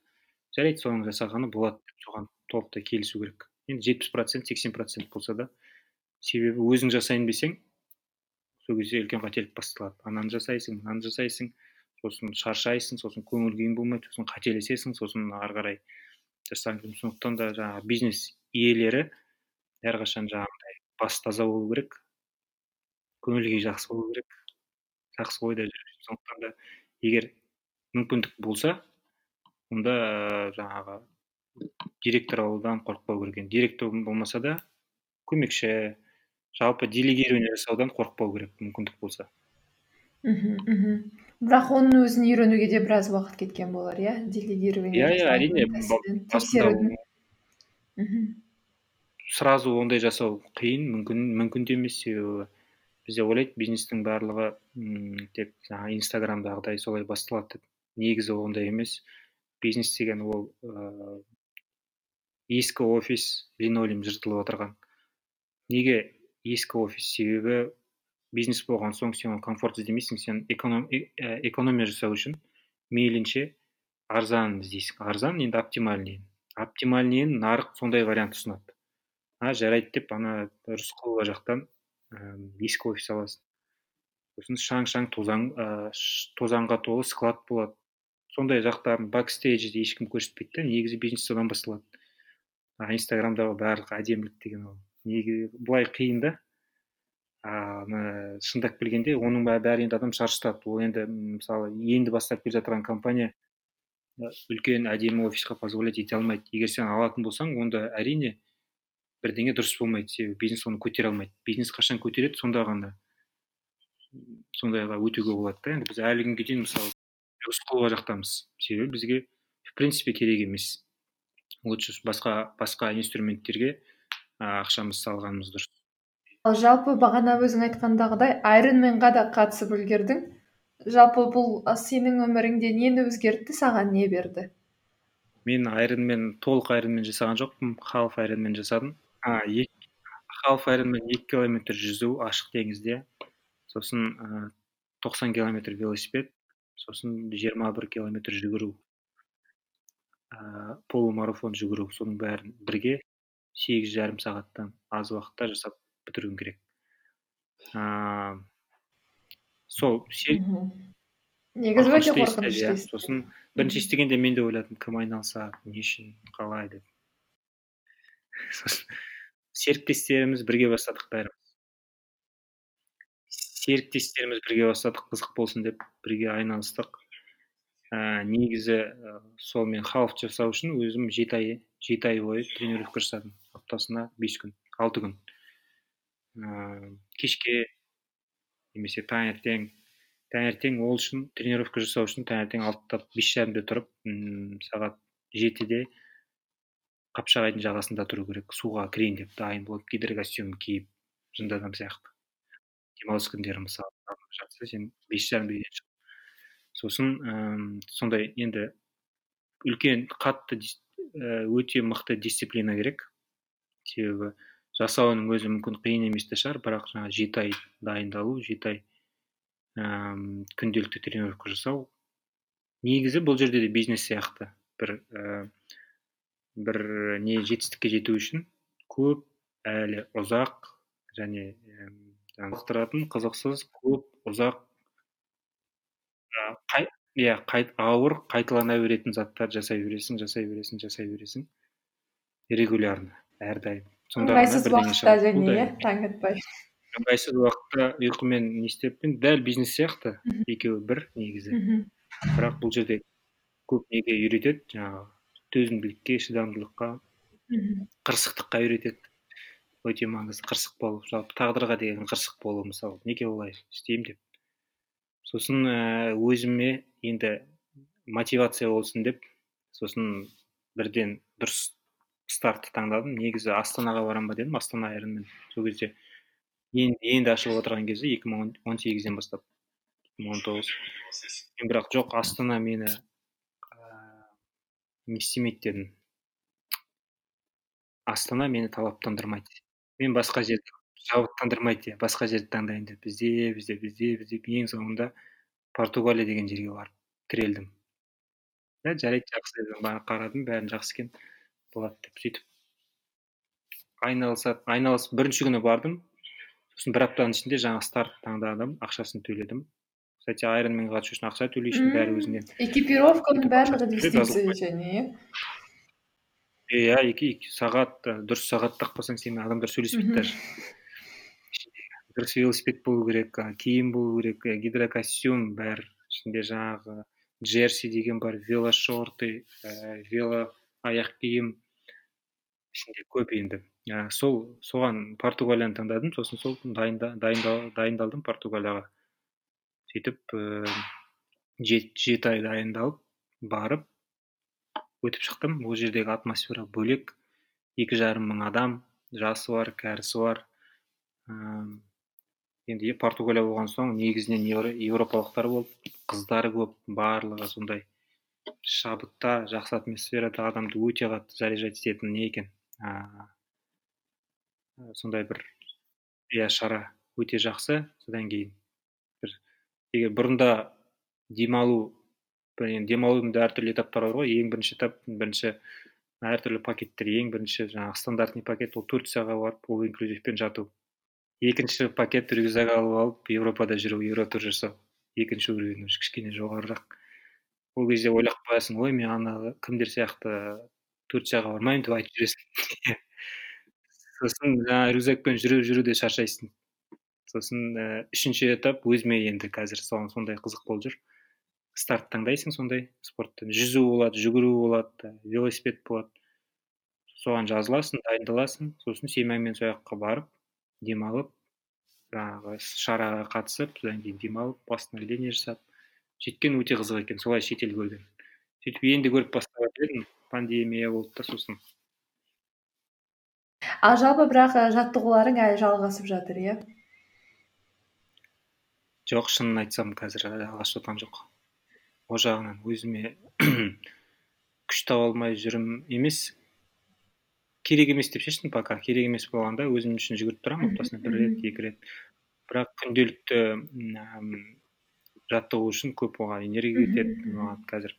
жарайды соның жасағаны болады соған толықтай келісу керек. Енді жетпіс процент сексен процент болса да себебі өзің жасайын десең сол кезде үлкен қателік басталады. Ананы жасайсың мынаны жасайсың сосын шаршайсың сосын көңіл күйің болмайды сосын қателесесің сосын ары қарай жасағың сондықтан да жаңағы бизнес иелері әрқашан жаңағыдай басы таза болу керек көңіл күйі жақсы болу керек жақсы ойда жүру сондықтан да егер мүмкіндік болса онда жаңағы директор алудан қорықпау керек енді директор болмаса да көмекші жалпы делегирование жасаудан қорықпау керек мүмкіндік болса. Мхм мхм. Бірақ оның өзін үйренуге де біраз уақыт кеткен болар иә? Делегирование иә иә әрине тексерудің мхм. сразу ондай жасау қиын мүмкін мүмкін де емес. Себебі бізде ойлайды бизнестің барлығы м тек жаңағы инстаграмдағыдай солай басталады деп. Негізі ондай емес. Бизнес деген ол ыыы ескі офис линолеум жыртылып отырған. Неге ескі офис? Себебі бизнес болған соң сен оны комфорт іздемейсің сен экономия жасау үшін мейлінше арзанын іздейсің. Арзан енді оптимальный. Оптимальныйын нарық сондай вариант ұсынады. А жарайды деп ана рысқұлова жақтан ыыы ескі офис аласың. Сосын шаң шаң тозаң ыыы тозаңға толы склад болады. Сондай жақтарын бакстейджді ешкім көрсетпейді да негізі бизнес содан басталады инстаграмдағы барлық әдемілік деген ол. Неге былай қиын да? Шындап келгенде оның бәрі енді адам шаршытады. Ол енді мысалы енді бастап келе жатқан компания үлкен әдемі офисқа позволять ете алмайды. Егер сен алатын болсаң онда әрине бірдеңе дұрыс болмайды. Себебі бизнес оны көтере алмайды. Бизнес қашан көтереді сонда ғана. Сондайға өтуге болады да. Енді біз әлі күнге дейін мысалы рысқұлова жақтамыз. Себебі бізге в принципе керек емес. Лучше басқа басқа инструменттерге ақшамызды салғанымыз дұрыс. Ал жалпы бағана өзің айтқандағыдай айронменға да қатысып үлгердің. Жалпы бұл сенің өміріңде нені өзгертті саған не берді? Мен айронмен толық айронмен жасаған жоқпын. Халф айронмен жасадым. А халф айронмен екі километр жүзу ашық теңізде. Сосын тоқсан километр велосипед. Сосын жиырма бір километр жүгіру. Ә, полумарафон жүгіру. Соның бәрін бірге сегіз жарым сағаттан аз уақытта жасап бітіруім керек ыыы сол негізі өте қорқынышты сосын бірінші естігенде мен де ойладым кім айналысады не үшін қалай деп. Сосын серіктестеріміз бірге бастадық бәріміз. Серіктестеріміз бірге бастадық қызық болсын деп бірге айналыстық. Ә, негізі ә, сол мен халф жасау үшін өзім жеті ай жеті ай бойы тренировка жасадым аптасына бес күн алты күн. Ыыы кешке немесе таңертең таңертең ол үшін тренировка жасау үшін таңертең алтыда бес жарымда тұрып м сағат жетіде қапшағайдың жағасында тұру керек суға кірейін деп дайын болып гидрокостюм киіп жынды адам сияқты. Демалыс күндері мысалы жатса сен бес жарымда үйден шық сосын ә, сондай енді үлкен қатты ә, өте мықты дисциплина керек. Себебі жасауының өзі мүмкін қиын емес те шығар бірақ жаңағы жеті ай дайындалу жеті ай ыыы күнделікті тренировка жасау негізі бұл жерде де бизнес сияқты. Бір ә, бір не жетістікке жету үшін көп әлі ұзақ және қызықтыратын қызықсыз көп ұзақ иә ауыр қайталана беретін заттар жасай бересің жасай бересің жасай бересің регулярно әрдайым. Ыңғайсыз уақытта және иә таң атпай ыңғайсыз уақытта ұйқымен не істеп дәл бизнес сияқты. Екеуі бір негізі. Бірақ бұл жерде көп неге үйретеді? Жаңағы төзімділікке шыдамдылыққа қырсықтыққа үйретеді. Өте маңызды қырсық болу жалпы тағдырға деген қырсық болу мысалы. Неге олай істеймін деп. Сосын өзіме енді мотивация болсын деп сосын бірден дұрыс стартты таңдадым. Негізі астанаға барамын ба дедім. Астана айронмен сол кезде енді енді ашылып отырған кезде екі мың он сегізден бастап. екі мың бірақ жоқ астана мені не істемейді дедім. Астана мені талаптандырмайды. Мен басқа жерді шабыттандырмайды басқа жерді таңдаймын деп. Іздеп іздеп іздеп іздеп ең соңында португалия деген жерге барып тірелдім. Да жарайды жақсы қарадым бәрін жақсы екен. Болады деп сөйтіп айналысады айналысып бірінші күні бардым. Сосын бір аптаның ішінде жаңа старт таңдадым ақшасын төледім. Кстати айронменге қатысу үшін ақша төлейсің бәрі өзіңнен экипировканың барлығы вестиция және иә иә сағат дұрыс сағат тақпасаң сенімен адамдар сөйлеспейді даже дұрыс велосипед болу керек киім болу керек гидрокостюм бәрі. Ішінде жаңағы джерси деген бар велошорты ә, вело аяқ киім. Ішінде көп енді. Ә, сол соған португалияны таңдадым сосын сол дайында, дайындалдым португалияға. Сөйтіп ә, жеті ай дайындалып барып өтіп шықтым. Ол жердегі атмосфера бөлек. Екі жарым мың адам жасы бар кәрісі бар. Ә, енді португалия болған соң негізінен еуропалықтар болып қыздары көп барлығы сондай шабытта жақсы атмосферада адамды өте қатты заряжать ететін не екен. Ыыы сондай бір иә шара өте жақсы. Содан кейін бір егер бұрында демалу енді демалудың да әртүрлі этаптары бар ғой. Ең бірінші этап бірінші әртүрлі пакеттер ең бірінші жаңағы стандартный пакет ол турцияға барып ол инклюзивпен жату. Екінші пакет рюкзак алып алып европада жүру евротур жасау. Екінші уровень кішкене жоғарырақ. Ол кезде ойлап қоясың ой мен ана кімдер сияқты турцияға бармаймын деп айтып жүресің сосын жаңағы рюкзакпен жүріп жүруде шаршайсың сосын ә, үшінші этап өзіме енді қазір соған сондай қызық болып жүр. Старт таңдайсың сондай спортты жүзу болады жүгіру болады велосипед болады. Соған жазыласың дайындаласың. Сосын семьяңмен сол жаққа барып демалып жаңағы шараға қатысып содан кейін демалып восстановление жасап сөйткен өте қызық екен солай шетел көрген. Сөйтіп енді көріп бастап едім. Пандемия болды да сосын. Ал жалпы бірақ жаттығуларың әлі жалғасып жатыр иә? Жоқ шынын айтсам қазір жалғасып жатқан жоқ. Ол жағынан өзіме күш таба алмай жүрім емес. Керек емес деп шештім пока. Керек емес болғанда өзім үшін жүгіріп тұрамын аптасына бір рет екі рет. Бірақ күнделікті жаттығу үшін көп оған энергия кетеді маған қазір.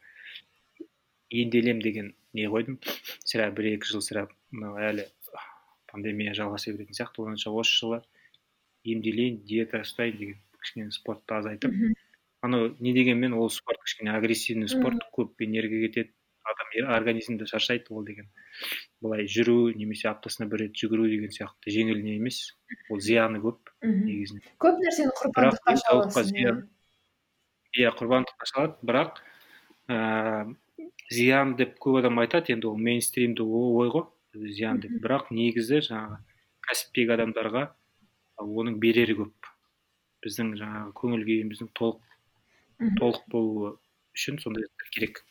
Емделем деген не қойдым. Сірә бір екі жыл сірә мынау әлі пандемия жалғаса беретін сияқты. Онынша осы жылы емделейін диета ұстайын деген кішкене спортты азайтып. Анау не дегенмен ол спорт кішкене агрессивный спорт. Көп энергия кетеді адам организмді шаршайды ол деген. Былай жүру немесе аптасына бір рет жүгіру деген сияқты жеңіл не емес. Ол зияны көп негізінен. Көп нәрсені құрбандыққа шаласың иә. Иә құрбандыққа шалады. Бірақ ыыы зиян деп көп адам айтады. Енді ол мейнстримді ой ғой. Зиян деп. Бірақ негізі жаңағы кәсіптегі адамдарға оның берері көп. Біздің жаңағы көңіл күйіміздің толық толық болуы үшін сондай керек.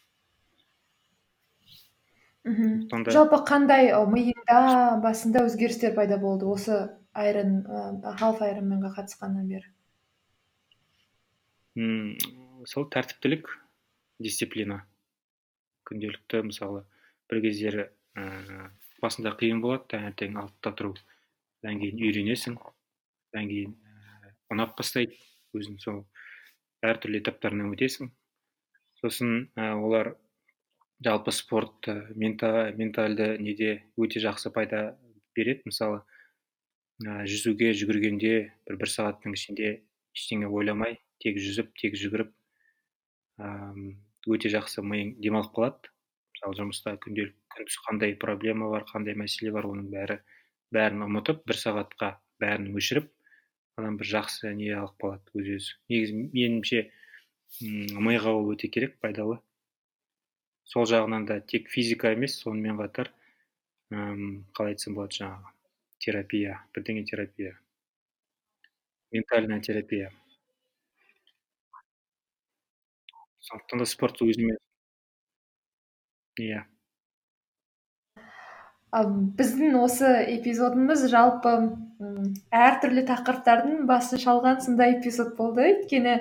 Мхм. Жалпы қандай миыңда басында өзгерістер пайда болды осы айрон халф айронменға қатысқаннан бері? Мм сол тәртіптілік дисциплина. Күнделікті мысалы бір кездері ыыы басында қиын болады таңертең алтыда тұру. Одан кейін үйренесің одан кейін ұнап бастайды өзің сол әртүрлі этаптарынан өтесің. Сосын олар жалпы спорт ментальды неде өте жақсы пайда береді. Мысалы ә, жүзуге жүгіргенде бір бір сағаттың ішінде ештеңе ойламай тек жүзіп тек жүгіріп ә, өте жақсы миың демалып қалады мысалы жұмыста күнделік күндіз қандай проблема бар қандай мәселе бар оның бәрі бәрін ұмытып бір сағатқа бәрін өшіріп адам бір жақсы не алып қалады өз өзі. Негізі меніңше миға ол өте керек пайдалы. Сол жағынан да тек физика емес сонымен қатар ым қалай айтсам болады жаңағы терапия бірдеңе терапия. Ментальная терапия. Сондықтан да спорт өзіме иә біздің осы эпизодымыз жалпы әртүрлі тақырыптардың басын шалған сындай эпизод болды. Өйткені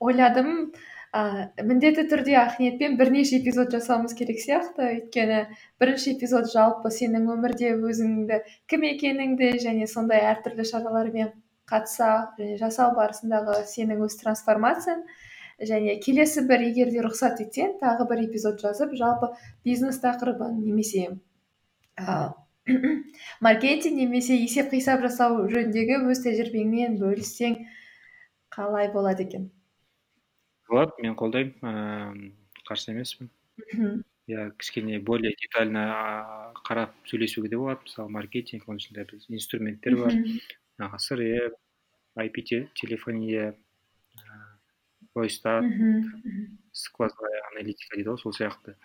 ойладым ыыы міндетті түрде ақниетпен бірнеше эпизод жасауымыз керек сияқты. Өйткені бірінші эпизод жалпы сенің өмірде өзіңді кім екеніңді және сондай әртүрлі шаралармен қатыса және жасау барысындағы сенің өз трансформацияң. Және келесі бір егер де рұқсат етсең тағы бір эпизод жазып жалпы бизнес тақырыбын немесе ыыы маркетинг немесе есеп қисап жасау жөніндегі өз тәжірибеңмен бөліссең қалай болады екен? Болады мен қолдаймын ыыы қарсы емеспін. Мхм. Иә кішкене более детально қарап сөйлесуге де болады. Мысалы маркетинг оның ішінде біз инструменттер бар. Жаңағы срм ip телефония ройстат сквозная аналитика дейді ғой сол сияқты.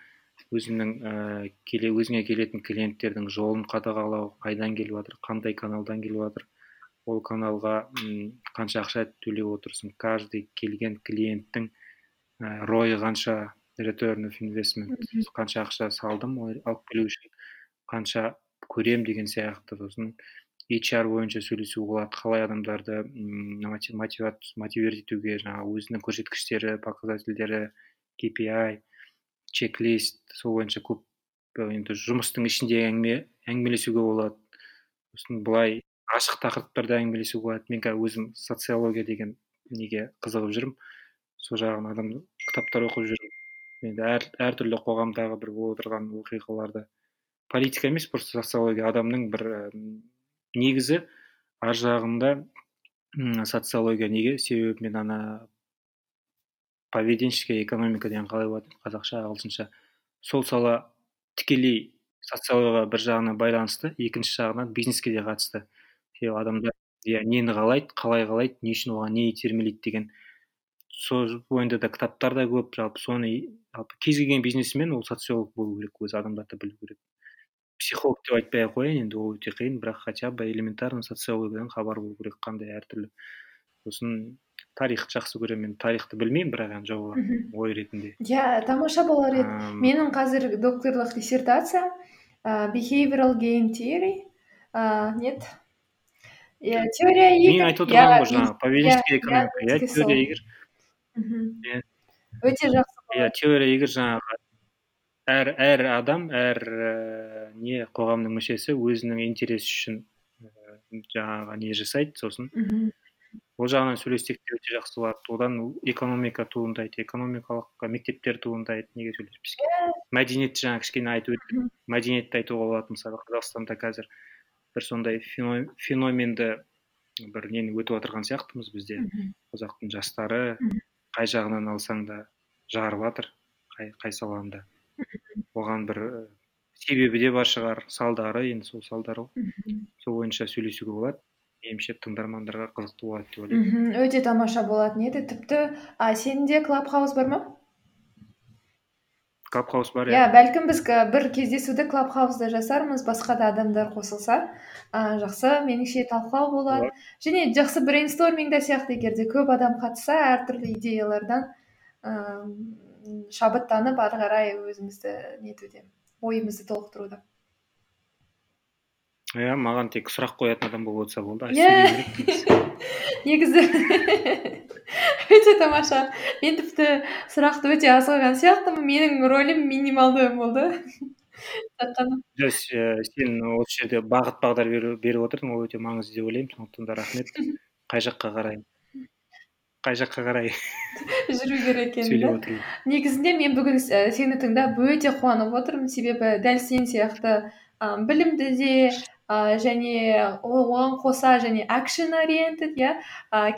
Өзіңнің ііі келе өзіңе келетін клиенттердің жолын қадағалау қайдан келіп жатыр қандай каналдан келіп жатыр ол каналға қанша ақша төлеп отырсың? Каждый келген клиенттің ә, ройы қанша? Return of investment. Қанша ақша салдым алып келу үшін қанша көрем деген сияқты сосын HR бойынша сөйлесуге болады. Қалай адамдарды мотивировать етуге жаңағы өзінің көрсеткіштері показательдері KPI чек лист сол бойынша көп енді жұмыстың ішінде әңгіме әңгімелесуге болады. Сосын былай ашық тақырыптарда әңгімелесуге болады. Мен қазір өзім социология деген неге қызығып жүрмін. Сол жағын адам кітаптар оқып жүрмін. Енді әр әртүрлі қоғамдағы бір болып отырған оқиғаларды политика емес просто социология. Адамның бір негізі ар жағында социология неге? Себебі мен ана поведенческая экономика деген қалай болады қазақша ағылшынша? Сол сала тікелей социологияға бір жағынан байланысты екінші жағынан бизнеске де қатысты. Себебі адамдар иә нені қалайды қалай қалайды не үшін оған не итермелейді деген. Сол бойында да кітаптар да көп жалпы соны жалпы кез келген бизнесмен ол социолог болу керек өзі адамдарды білу керек. Психолог деп айтпай ақ қояйын енді ол өте қиын бірақ хотя бы элементарно социологиядан хабар болу керек қандай әртүрлі. Сосын тарихты жақсы көремін мен тарихты білмеймін бірақ енді жалпы ой ретінде. Иә тамаша болар еді. Менің қазір докторлық диссертация ә, behavioral game theory ә, нет. Иә теория мен айтып отырғаным ғой жаңағы поведенческая экономика. Иә теория егер иә өте жақсы иә теория егер жаңағы әр әр адам әр ә, не қоғамның мүшесі өзінің интересі үшін ә, жаңағы не жасайды сосын. Ол жағынан сөйлессек те өте жақсы болады. Одан экономика туындайды экономикалық мектептер туындайды неге сөйлеспеске мәдениет жаңа кішкене айтып өттік. Мәдениетті айтуға болады мысалы қазақстанда қазір бір сондай феноменді бір нені өтіп жатырған сияқтымыз бізде. Қазақтың жастары қай жағынан алсаң да жарып жатыр қай, қай саланы оған бір себебі де бар шығар салдары енді сол салдар ғой. Сол бойынша сөйлесуге болады. Меніңше тыңдармандарға қызықты болады деп ойлаймын. Мхм өте тамаша болатын еді. Тіпті а сенде клаб хаус бар ма? Клаб хаус бар иә бәлкім біз бір кездесуді клаб хауста жасармыз басқа да адамдар қосылса. Ә, жақсы меніңше талқылау болады. Және жақсы брейнсторминг да сияқты егер де көп адам қатысса әртүрлі идеялардан шабыттанып ары қарай өзімізді нетуде ойымызды толықтыруда иә маған тек сұрақ қоятын адам болып отырса болды. Иә. негізі өте тамаша. Мен тіпті сұрақты өте аз қойған сияқтымын. Менің рөлім минималды болды. Жоқ сен осы жерде бағыт бағдар беріп отырдың ол өте маңызды деп ойлаймын. Сондықтан да рахмет. Қай жаққа қарай? Қай жаққа қарай жүру керек енді негізінде мен бүгін сені тыңдап өте қуанып отырмын. Себебі дәл сен сияқты ә, білімді де ә, және оған қоса және акшн ориентед иә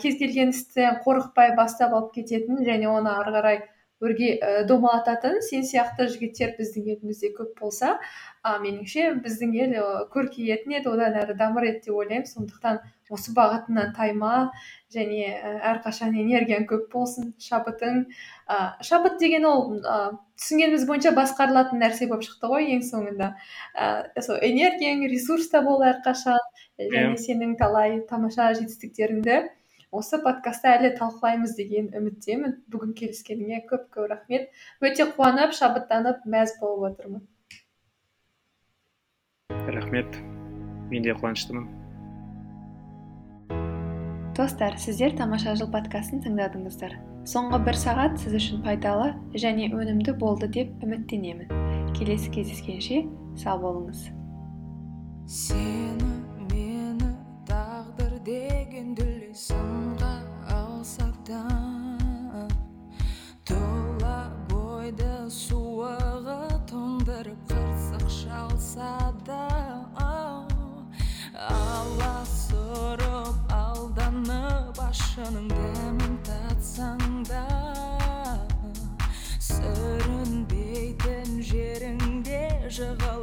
кез келген істі қорықпай бастап алып кететін және оны ары қарай өрге ә, домалататын сен сияқты жігіттер біздің елімізде көп болса а меніңше біздің ел көркейетін еді. Одан әрі дамыр еді деп ойлаймын. Сондықтан осы бағытынан тайма және әрқашан энергияң көп болсын шабытың ә, шабыт деген ол ә, түсінгеніміз бойынша басқарылатын нәрсе болып шықты ғой ең соңында. Ә, сол энергияң ресурста бол әрқашан және иә. сенің талай тамаша жетістіктеріңді осы подкастта әлі талқылаймыз деген үміттемін. Бүгін келіскеніңе көп көп рахмет. Өте қуанып шабыттанып мәз болып отырмын. Рахмет. Мен де қуаныштымын. Достар сіздер тамаша жыл подкастын тыңдадыңыздар соңғы бір сағат сіз үшін пайдалы және өнімді болды деп үміттенемін. Келесі кездескенше сау болыңыз. Сені ашының дәмін татсаң да сүрінбейтін жеріңде жыға